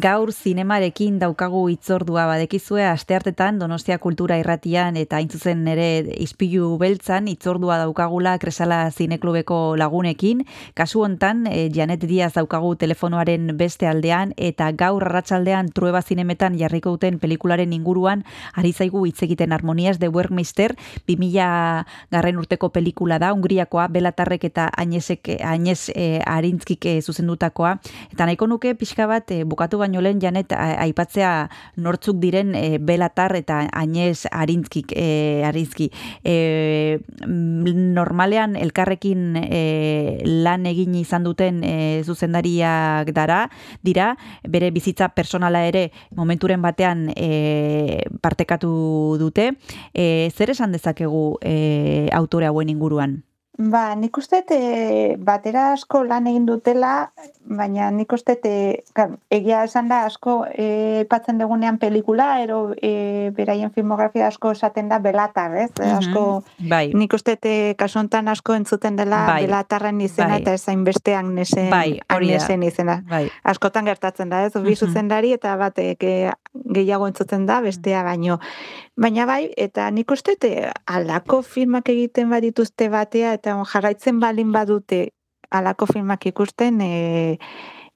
Gaur zinemarekin daukagu itzordua badekizue asteartetan Donostia Kultura Irratian eta hain zuzen ere Ispilu Beltzan itzordua daukagula Kresala Zineklubeko lagunekin. Kasu hontan eh, Janet Diaz daukagu telefonoaren beste aldean eta gaur arratsaldean Trueba Zinemetan jarriko duten pelikularen inguruan ari zaigu hitz egiten Harmonias de Werkmeister 2000 garren urteko pelikula da Hungriakoa Belatarrek eta Añesek Añez eh, Arintzkik eh, zuzendutakoa. Eta nahiko nuke pixka bat eh, bukatu baino lehen janet aipatzea nortzuk diren e, Belatar eta Añez Arintzkik e, Arintzki. E, normalean elkarrekin e, lan egin izan duten e, zuzendariak dara dira bere bizitza personala ere momenturen batean e, partekatu dute. E, zer esan dezakegu e, autore hauen inguruan Ba, nik uste e, batera asko lan egin dutela, baina nik uste e, klar, egia esan da asko e, aipatzen dugunean pelikula, ero e, beraien filmografia asko esaten da belatar, ez? Mhm. Asko, bai nik uste e, kasu honetan asko entzuten dela Bai. belatarren izena Bai. eta ezain beste Agnesen, Bai, hori da. Agnesen izena. bai Askotan gertatzen da, ez? Bi Mhm. zuzendari eta batek e, gehiago entzuten da, bestea baino. Baina bai, eta nik uste te, alako filmak egiten badituzte batea, eta jarraitzen balin badute alako filmak ikusten, e,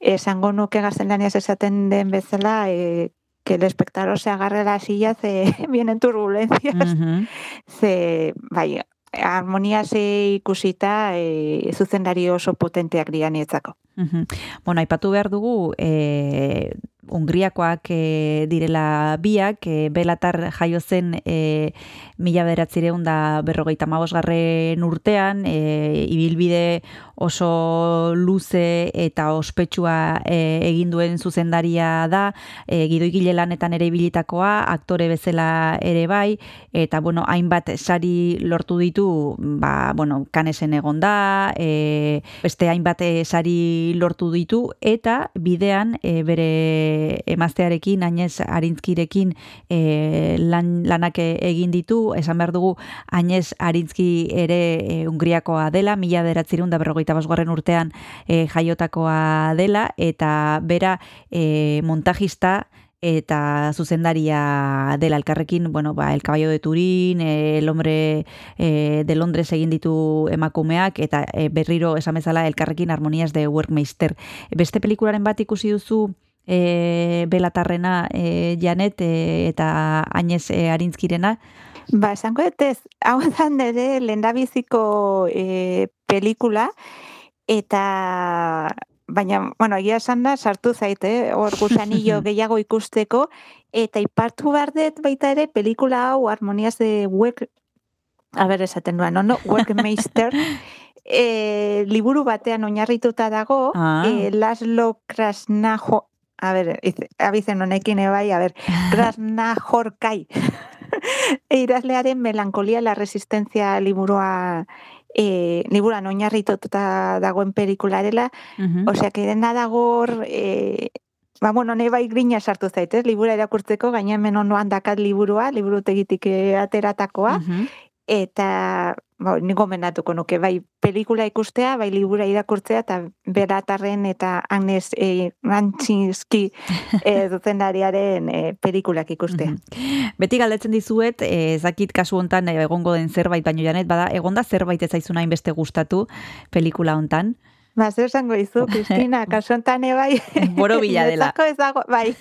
esango nuke gaztelaniaz esaten den bezala, e, que el espectador se agarre la silla, ze vienen turbulencias, Mhm. ze, bai, harmonia ze ikusita, e, zuzendari oso potenteak dira nietzako. Mhm. Bueno, aipatu behar dugu, e, Hungriakoak e, direla biak, e, Belatar jaio zen e, mila beratzireun da berrogeita garren urtean, e, ibilbide oso luze eta ospetsua e, egin duen zuzendaria da, e, gidoigile lanetan ere ibilitakoa, aktore bezala ere bai, eta bueno, hainbat sari lortu ditu, ba, bueno, kanesen egon da, e, beste hainbat sari lortu ditu, eta bidean e, bere emaztearekin, Añez Arintzkirekin e, lan, lanak e- egin ditu, esan behar dugu Añez Arintzki ere e, Hungriakoa dela, mila beratzirun da berrogeita basgarren urtean e, jaiotakoa dela, eta bera e, montajista, eta zuzendaria dela elkarrekin, bueno, ba, El Caballo de Turín, eh, El Hombre eh, de Londres egin ditu emakumeak, eta eh, berriro esan bezala elkarrekin Harmonias de Workmeister. Beste pelikularen bat ikusi duzu eh, Belatarrena eh, Janet eh, eta Añez eh, Arintzkirena, Ba, esango ez, hau da nire lehendabiziko e, pelikula, eta baina, bueno, egia esan da, sartu zaite, hor gusanillo gehiago ikusteko, eta ipartu behar dut baita ere, pelikula hau harmoniaz de work, a ber, esaten duan, no? Workmeister, e, liburu batean oinarrituta dago, Ah. e, Laszlo Krasnajo, a ber, iz- abizen honekin ebai, a ber, Krasnahorkai, idazlearen melankolia la resistencia liburua e, liburan oinarrituta dagoen pelikularela, Mhm. osea, que dena dago hor, e, ba, bueno, nahi bai grina sartu zaitez, libura irakurtzeko, gaina hemen ondoan dakat liburua, liburutegitik eh, ateratakoa, eta ba, nik gomendatuko nuke, bai pelikula ikustea, bai libura irakurtzea, eta beratarren eta Agnes e, Rantzinski e, zuzendariaren e, pelikulak ikustea. Mhm. Beti galdetzen dizuet, eh, ez dakit kasu hontan eh, egongo den zerbait, baino janet, bada, egonda zerbait ez zaizuna hainbeste gustatu pelikula hontan. Ba, zer esango izu, Kristina, kasu honetan bai. Borobila dela. Niretzako ez dago, bai.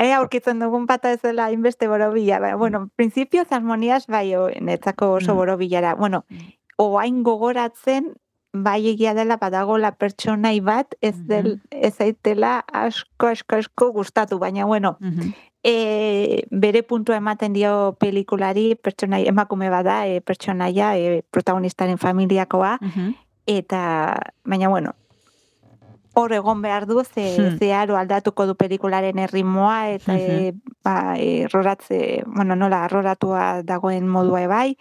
Ea aurkitzen dugun pata ez dela hainbeste borobila. Ba, bueno, principios harmonias bai, o, netzako oso Mm. borobilara. Bueno, oain gogoratzen, bai egia dela badagola pertsonai bat, ez, del, ez zaitela asko, asko, asko gustatu, baina bueno, e, bere puntua ematen dio pelikulari, pertsonai, emakume bada, e, pertsonaia, e, protagonistaren familiakoa, Mhm. eta baina bueno hor egon behar du ze Hmm. zeharo aldatuko du pelikularen erritmoa eta e, ba erroratze bueno nola erroratua dagoen modua ebai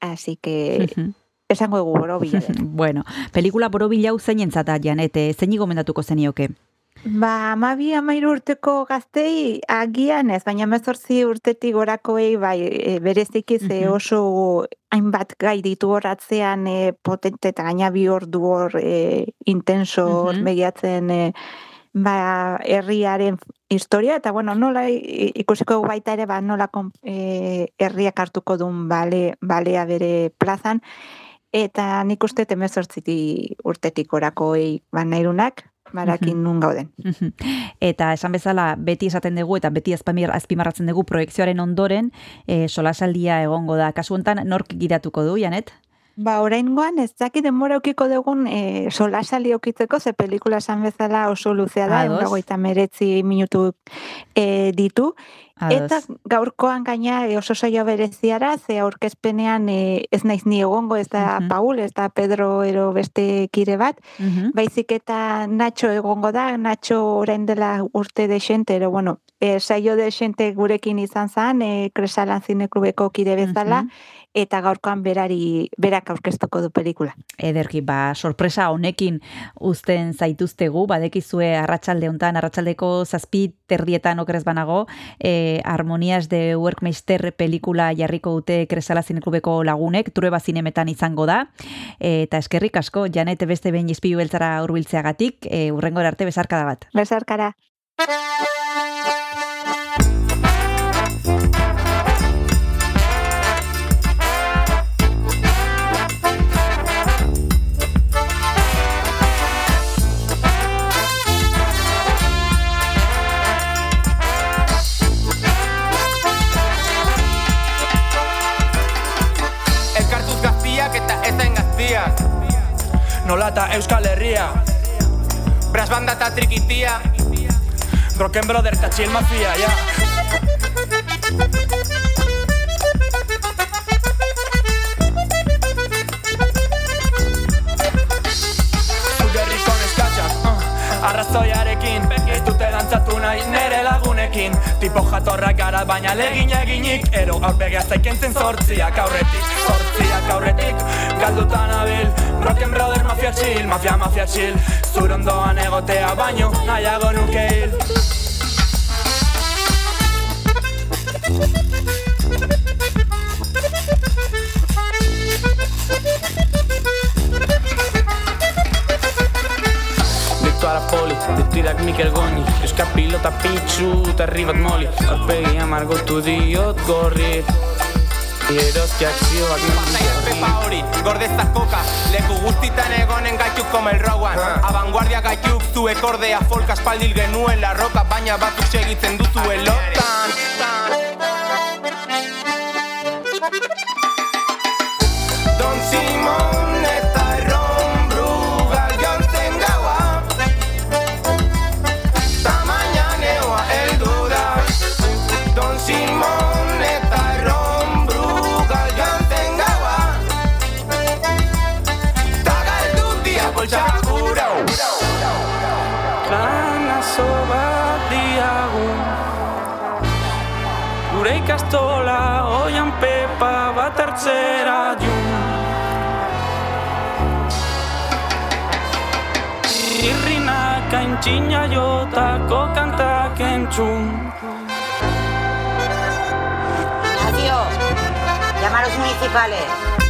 así que Mhm. esango dugu borobila dela. bueno, pelikula borobila hau zeinentzat da, Janet, eh, zein gomendatuko zenioke? Ba, amabi amairu urteko gaztei agian ez, baina mezortzi urtetik gorakoei bai e, bereziki ze oso hainbat gai ditu horatzean e, potente eta gaina bi ordu hor e, intenso hor begiatzen e, ba, herriaren historia, eta bueno, nola ikusiko baita ere, ba, nola e, herriak hartuko duen bale, balea bere plazan, eta nik uste temezortziti urtetik orakoei ba, nahirunak, barakin nun gauden. Eta esan bezala, beti esaten dugu eta beti azpamir, azpimarratzen dugu proiekzioaren ondoren e, solasaldia egongo da. Kasu honetan, nork gidatuko du, Janet? Ba, oraingoan ez dakit denbora eukiko dugun e, solasali eukitzeko, ze pelikula esan bezala oso luzea da, egun meretzi minutu e, ditu. Ados. Eta gaurkoan gaina e, oso saio bereziara, ze aurkezpenean e, ez naiz ni egongo, ez da Mhm. Paul, ez da Pedro ero beste kire bat, Mhm. baizik eta Nacho egongo da, Nacho orain dela urte desente, ero bueno, e, saio desente gurekin izan zan, e, Kresalan Zineklubeko kide bezala, Mhm. Eta gaurkoan berari, berak aurkeztuko du pelikula. Ederki, ba, sorpresa honekin uzten zaituztegu, badekizue arratsalde hontan, arratsaldeko zazpi terdietan okerez banago, e, Harmonias de Workmeister pelikula jarriko dute Kresala Zineklubeko lagunek, Trueba Zinemetan izango da, e, eta eskerrik asko, Janet beste behin izpilu beltzara urbiltzeagatik, e, urrengora arte bezarkada bat. Besarkara. Nola eta Euskal Herria. Bras banda eta trikitia Rocken Brother eta Chill Mafia, herriko neskatxak, uh, arrazoiarekin Ez dute dantzatu nahi nere lagunekin Tipo jatorrak gara baina legin eginik. Ero aurpegia zaikentzen zortziak aurretik Zortziak aurretik. Galdutan abil Rocken brother mafia chill, mafia mafia chill. Zure ondoan egotea baino nahiago nuke hil Detto alla poli, dettirak Mikel Goñi Euskal pilota pitzu eta herri bat moli Aurpegia margotu diot gorri Erozkiak zioak Pasaiak pepa hori, gordezak koka Leku guztitan egonen gaituk komel rauan Abanguardia gaituk zuek ordea folk aspaldil genuen la roka Baina batzuk segitzen duzuen lotan Lanazo bat diagu. Gure ikastola oian pepa bat hartzera jun Irrinak aintzina jotako kantak entzun. Ignacio, llama a los municipales.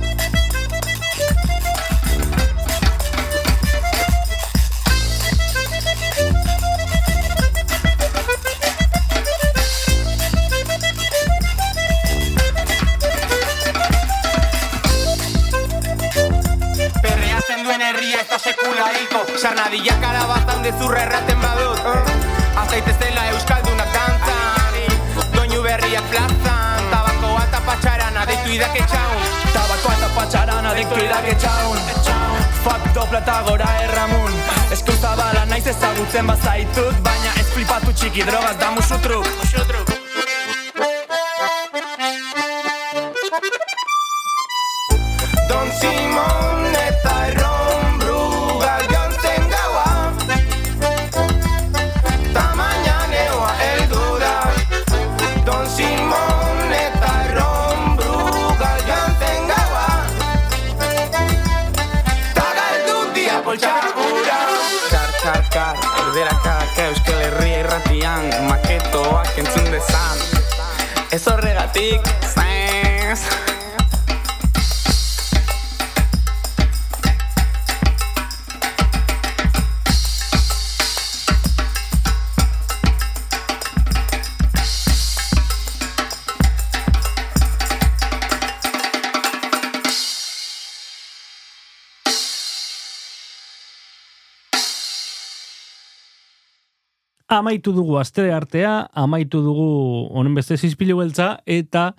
Hilko Sarnadilla karabazan dezurra erraten badut. Azaitezela euskaldunak dantzan. Doinu berriak plazan. Tabakoa eta patxarana deitu idake txaun. Tabakoa eta patxarana deitu idake txaun. Fuck dopla eta gora erramun. Eskuntza bala naiz ezagutzen bazaitut Baina ez flipatu txiki drogaz da musu truk horregatik, Amaitu dugu aste artea, amaitu dugu honen beste zizpilu beltza, eta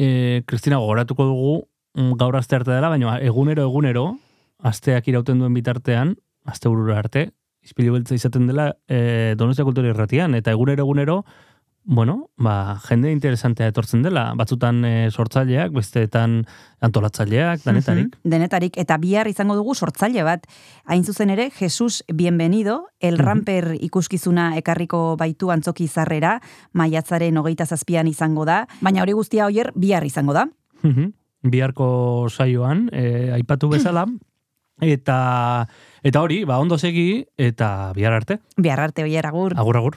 e, Kristina gogoratuko dugu mm, gaur aste arte dela, baina egunero egunero, asteak irauten duen bitartean, aste arte, izpilu beltza izaten dela e, Donostia Kultura Irratian, eta egunero egunero, bueno, ba, jende interesantea etortzen dela, batzutan e, sortzaileak, besteetan antolatzaileak, danetarik. Mhm, Denetarik, eta bihar izango dugu sortzaile bat. Hain zuzen ere, Jesus Bienvenido, El Mhm. Ramper ikuskizuna ekarriko baitu antzoki zarrera, maiatzaren hogeita zazpian izango da, baina hori guztia hoier bihar izango da. Mhm. Biharko saioan, e, aipatu bezala, eta eta hori, ba, ondo segi, eta bihar arte. Bihar arte hoier agur. Agur, agur.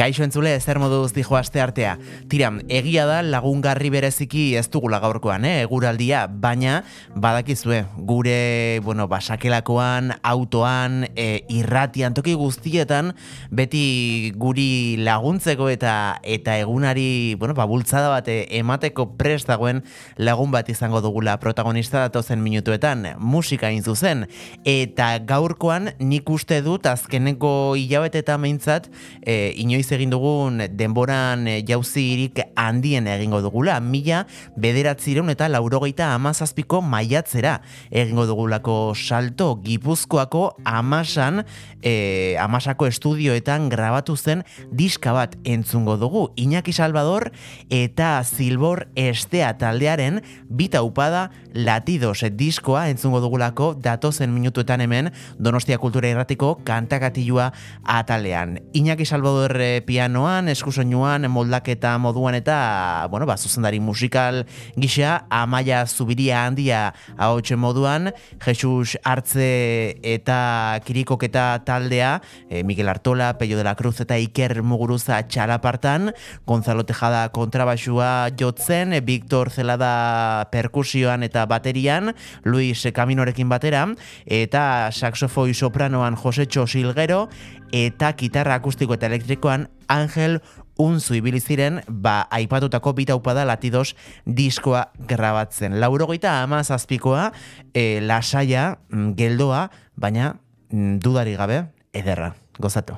Kaixo entzule, zer moduz dijo aste artea. Tira, egia da lagungarri bereziki ez dugula gaurkoan, eh, eguraldia, baina badakizue, gure, bueno, basakelakoan, autoan, e, irratian, toki guztietan, beti guri laguntzeko eta eta egunari, bueno, ba, bultzada bat eh, emateko prest dagoen lagun bat izango dugula protagonista datozen minutuetan, musika zuzen. Eta gaurkoan nik uste dut azkeneko hilabete eta meintzat, e, inoiz egin dugun denboran e, jauzirik handien egingo dugula. Mila bederatzireun eta laurogeita amazazpiko maiatzera egingo dugulako salto gipuzkoako amasan, e, amasako estudioetan grabatu zen diska bat entzungo dugu. Iñaki Salvador eta Zilbor Estea taldearen bita upada latidos diskoa entzungo dugulako datozen minutuetan hemen Donostia Kultura Irratiko kantakatilua atalean. Iñaki Salvador eh, pianoan, eskusoinuan, moldaketa moduan eta, bueno, ba, zuzendari musikal gisa, Amaia Zubiria handia ahotxe moduan, Jesus Artze eta Kirikoketa taldea, eh, Mikel Artola, Pello de la Cruz eta Iker Muguruza txalapartan, Gonzalo Tejada kontrabaxua jotzen, eh, Victor Zelada perkusioan eta baterian, Luis Caminorekin batera, eta saxofoi sopranoan Josetxo Silgero, eta gitarra akustiko eta elektrikoan Angel Unzu ibili ziren, ba, aipatutako bita upada latidos diskoa grabatzen. Laurogeita ama zazpikoa, e, lasaia, mm, geldoa, baina mm, dudari gabe, ederra. Gozatu.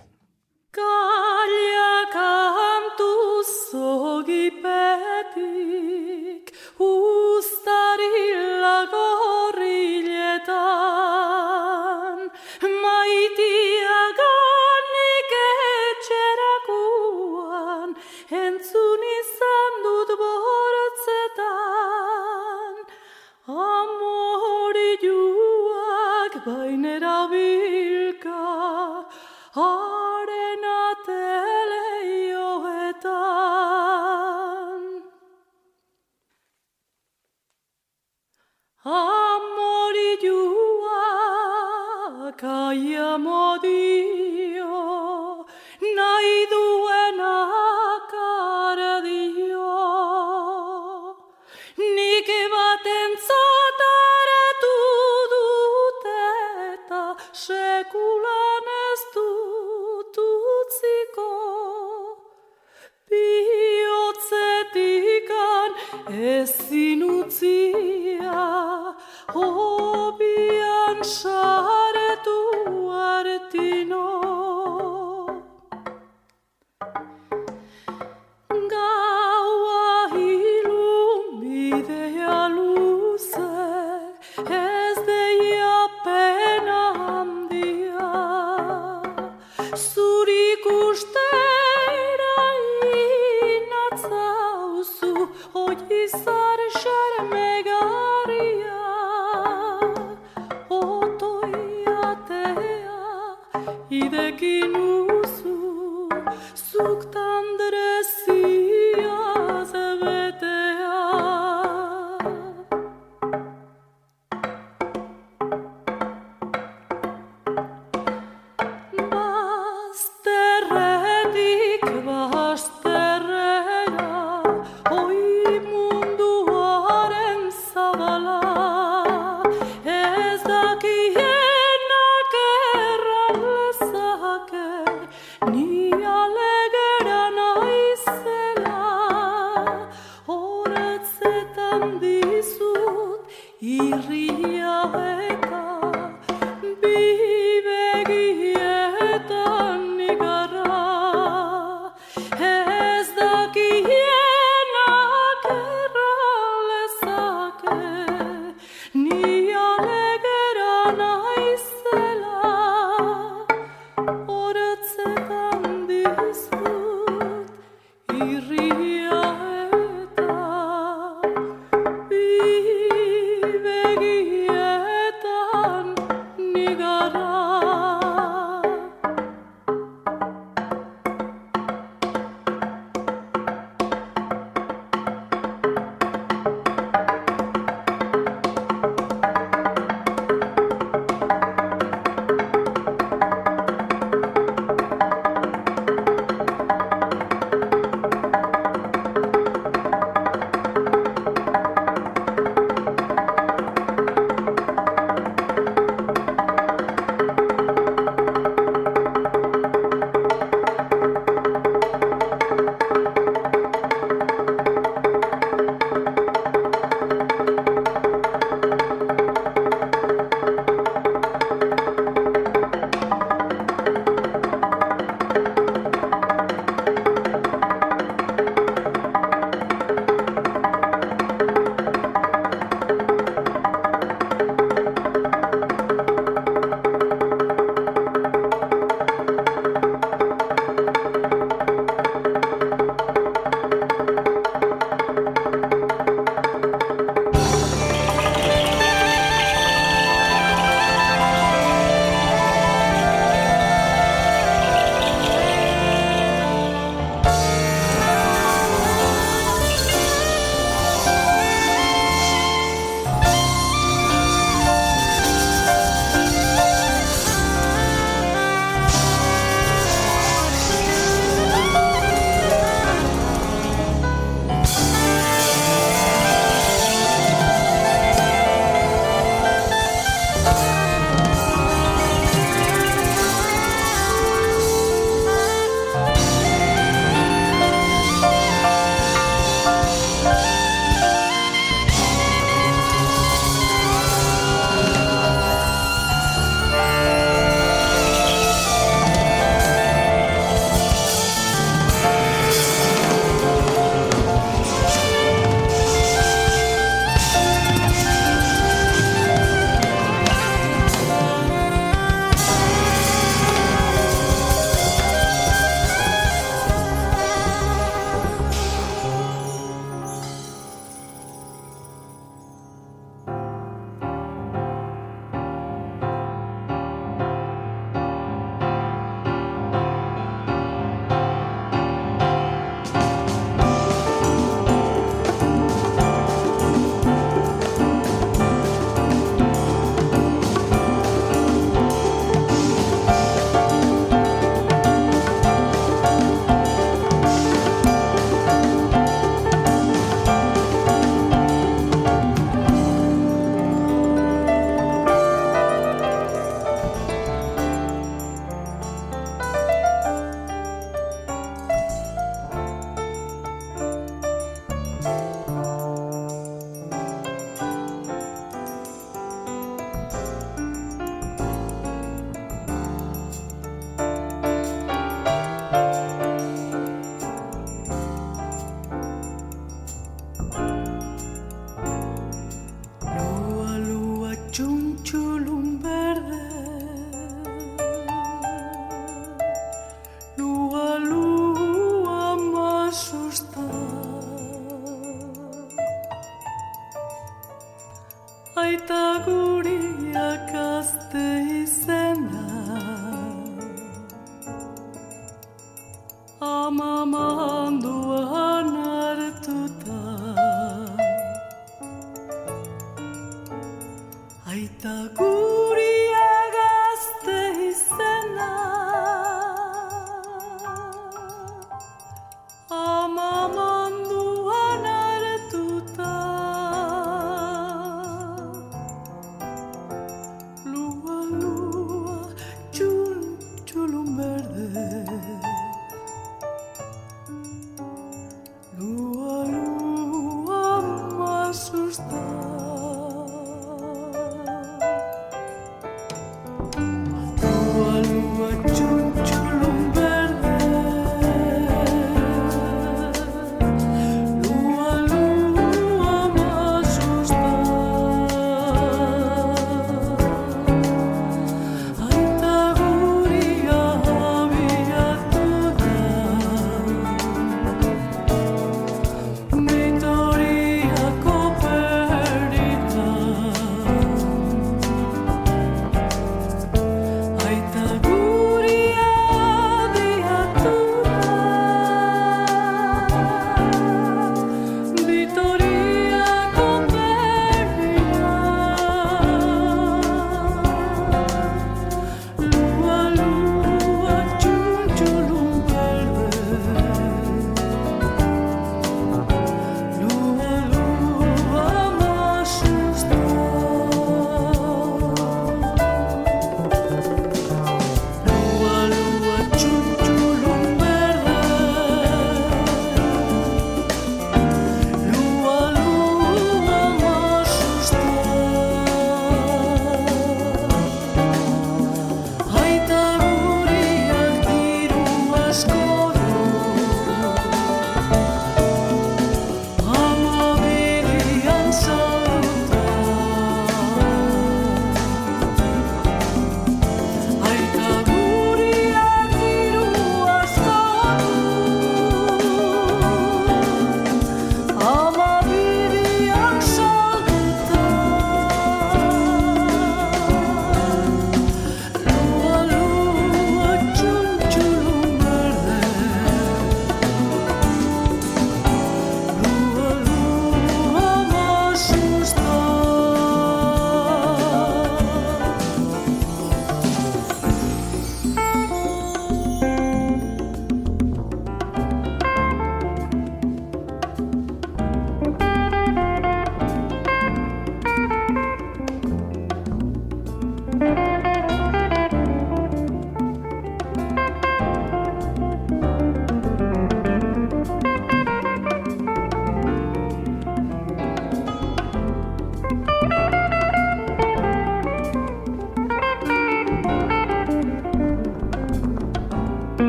Kalia kantu zogipetik Uztari lagorriletan Entzun izan dut bortzetan Amorioak bainera bilka Arena teleioetan Amorioak aia modio Bihotzetikan ezin utzia Hobian saretu artino que nous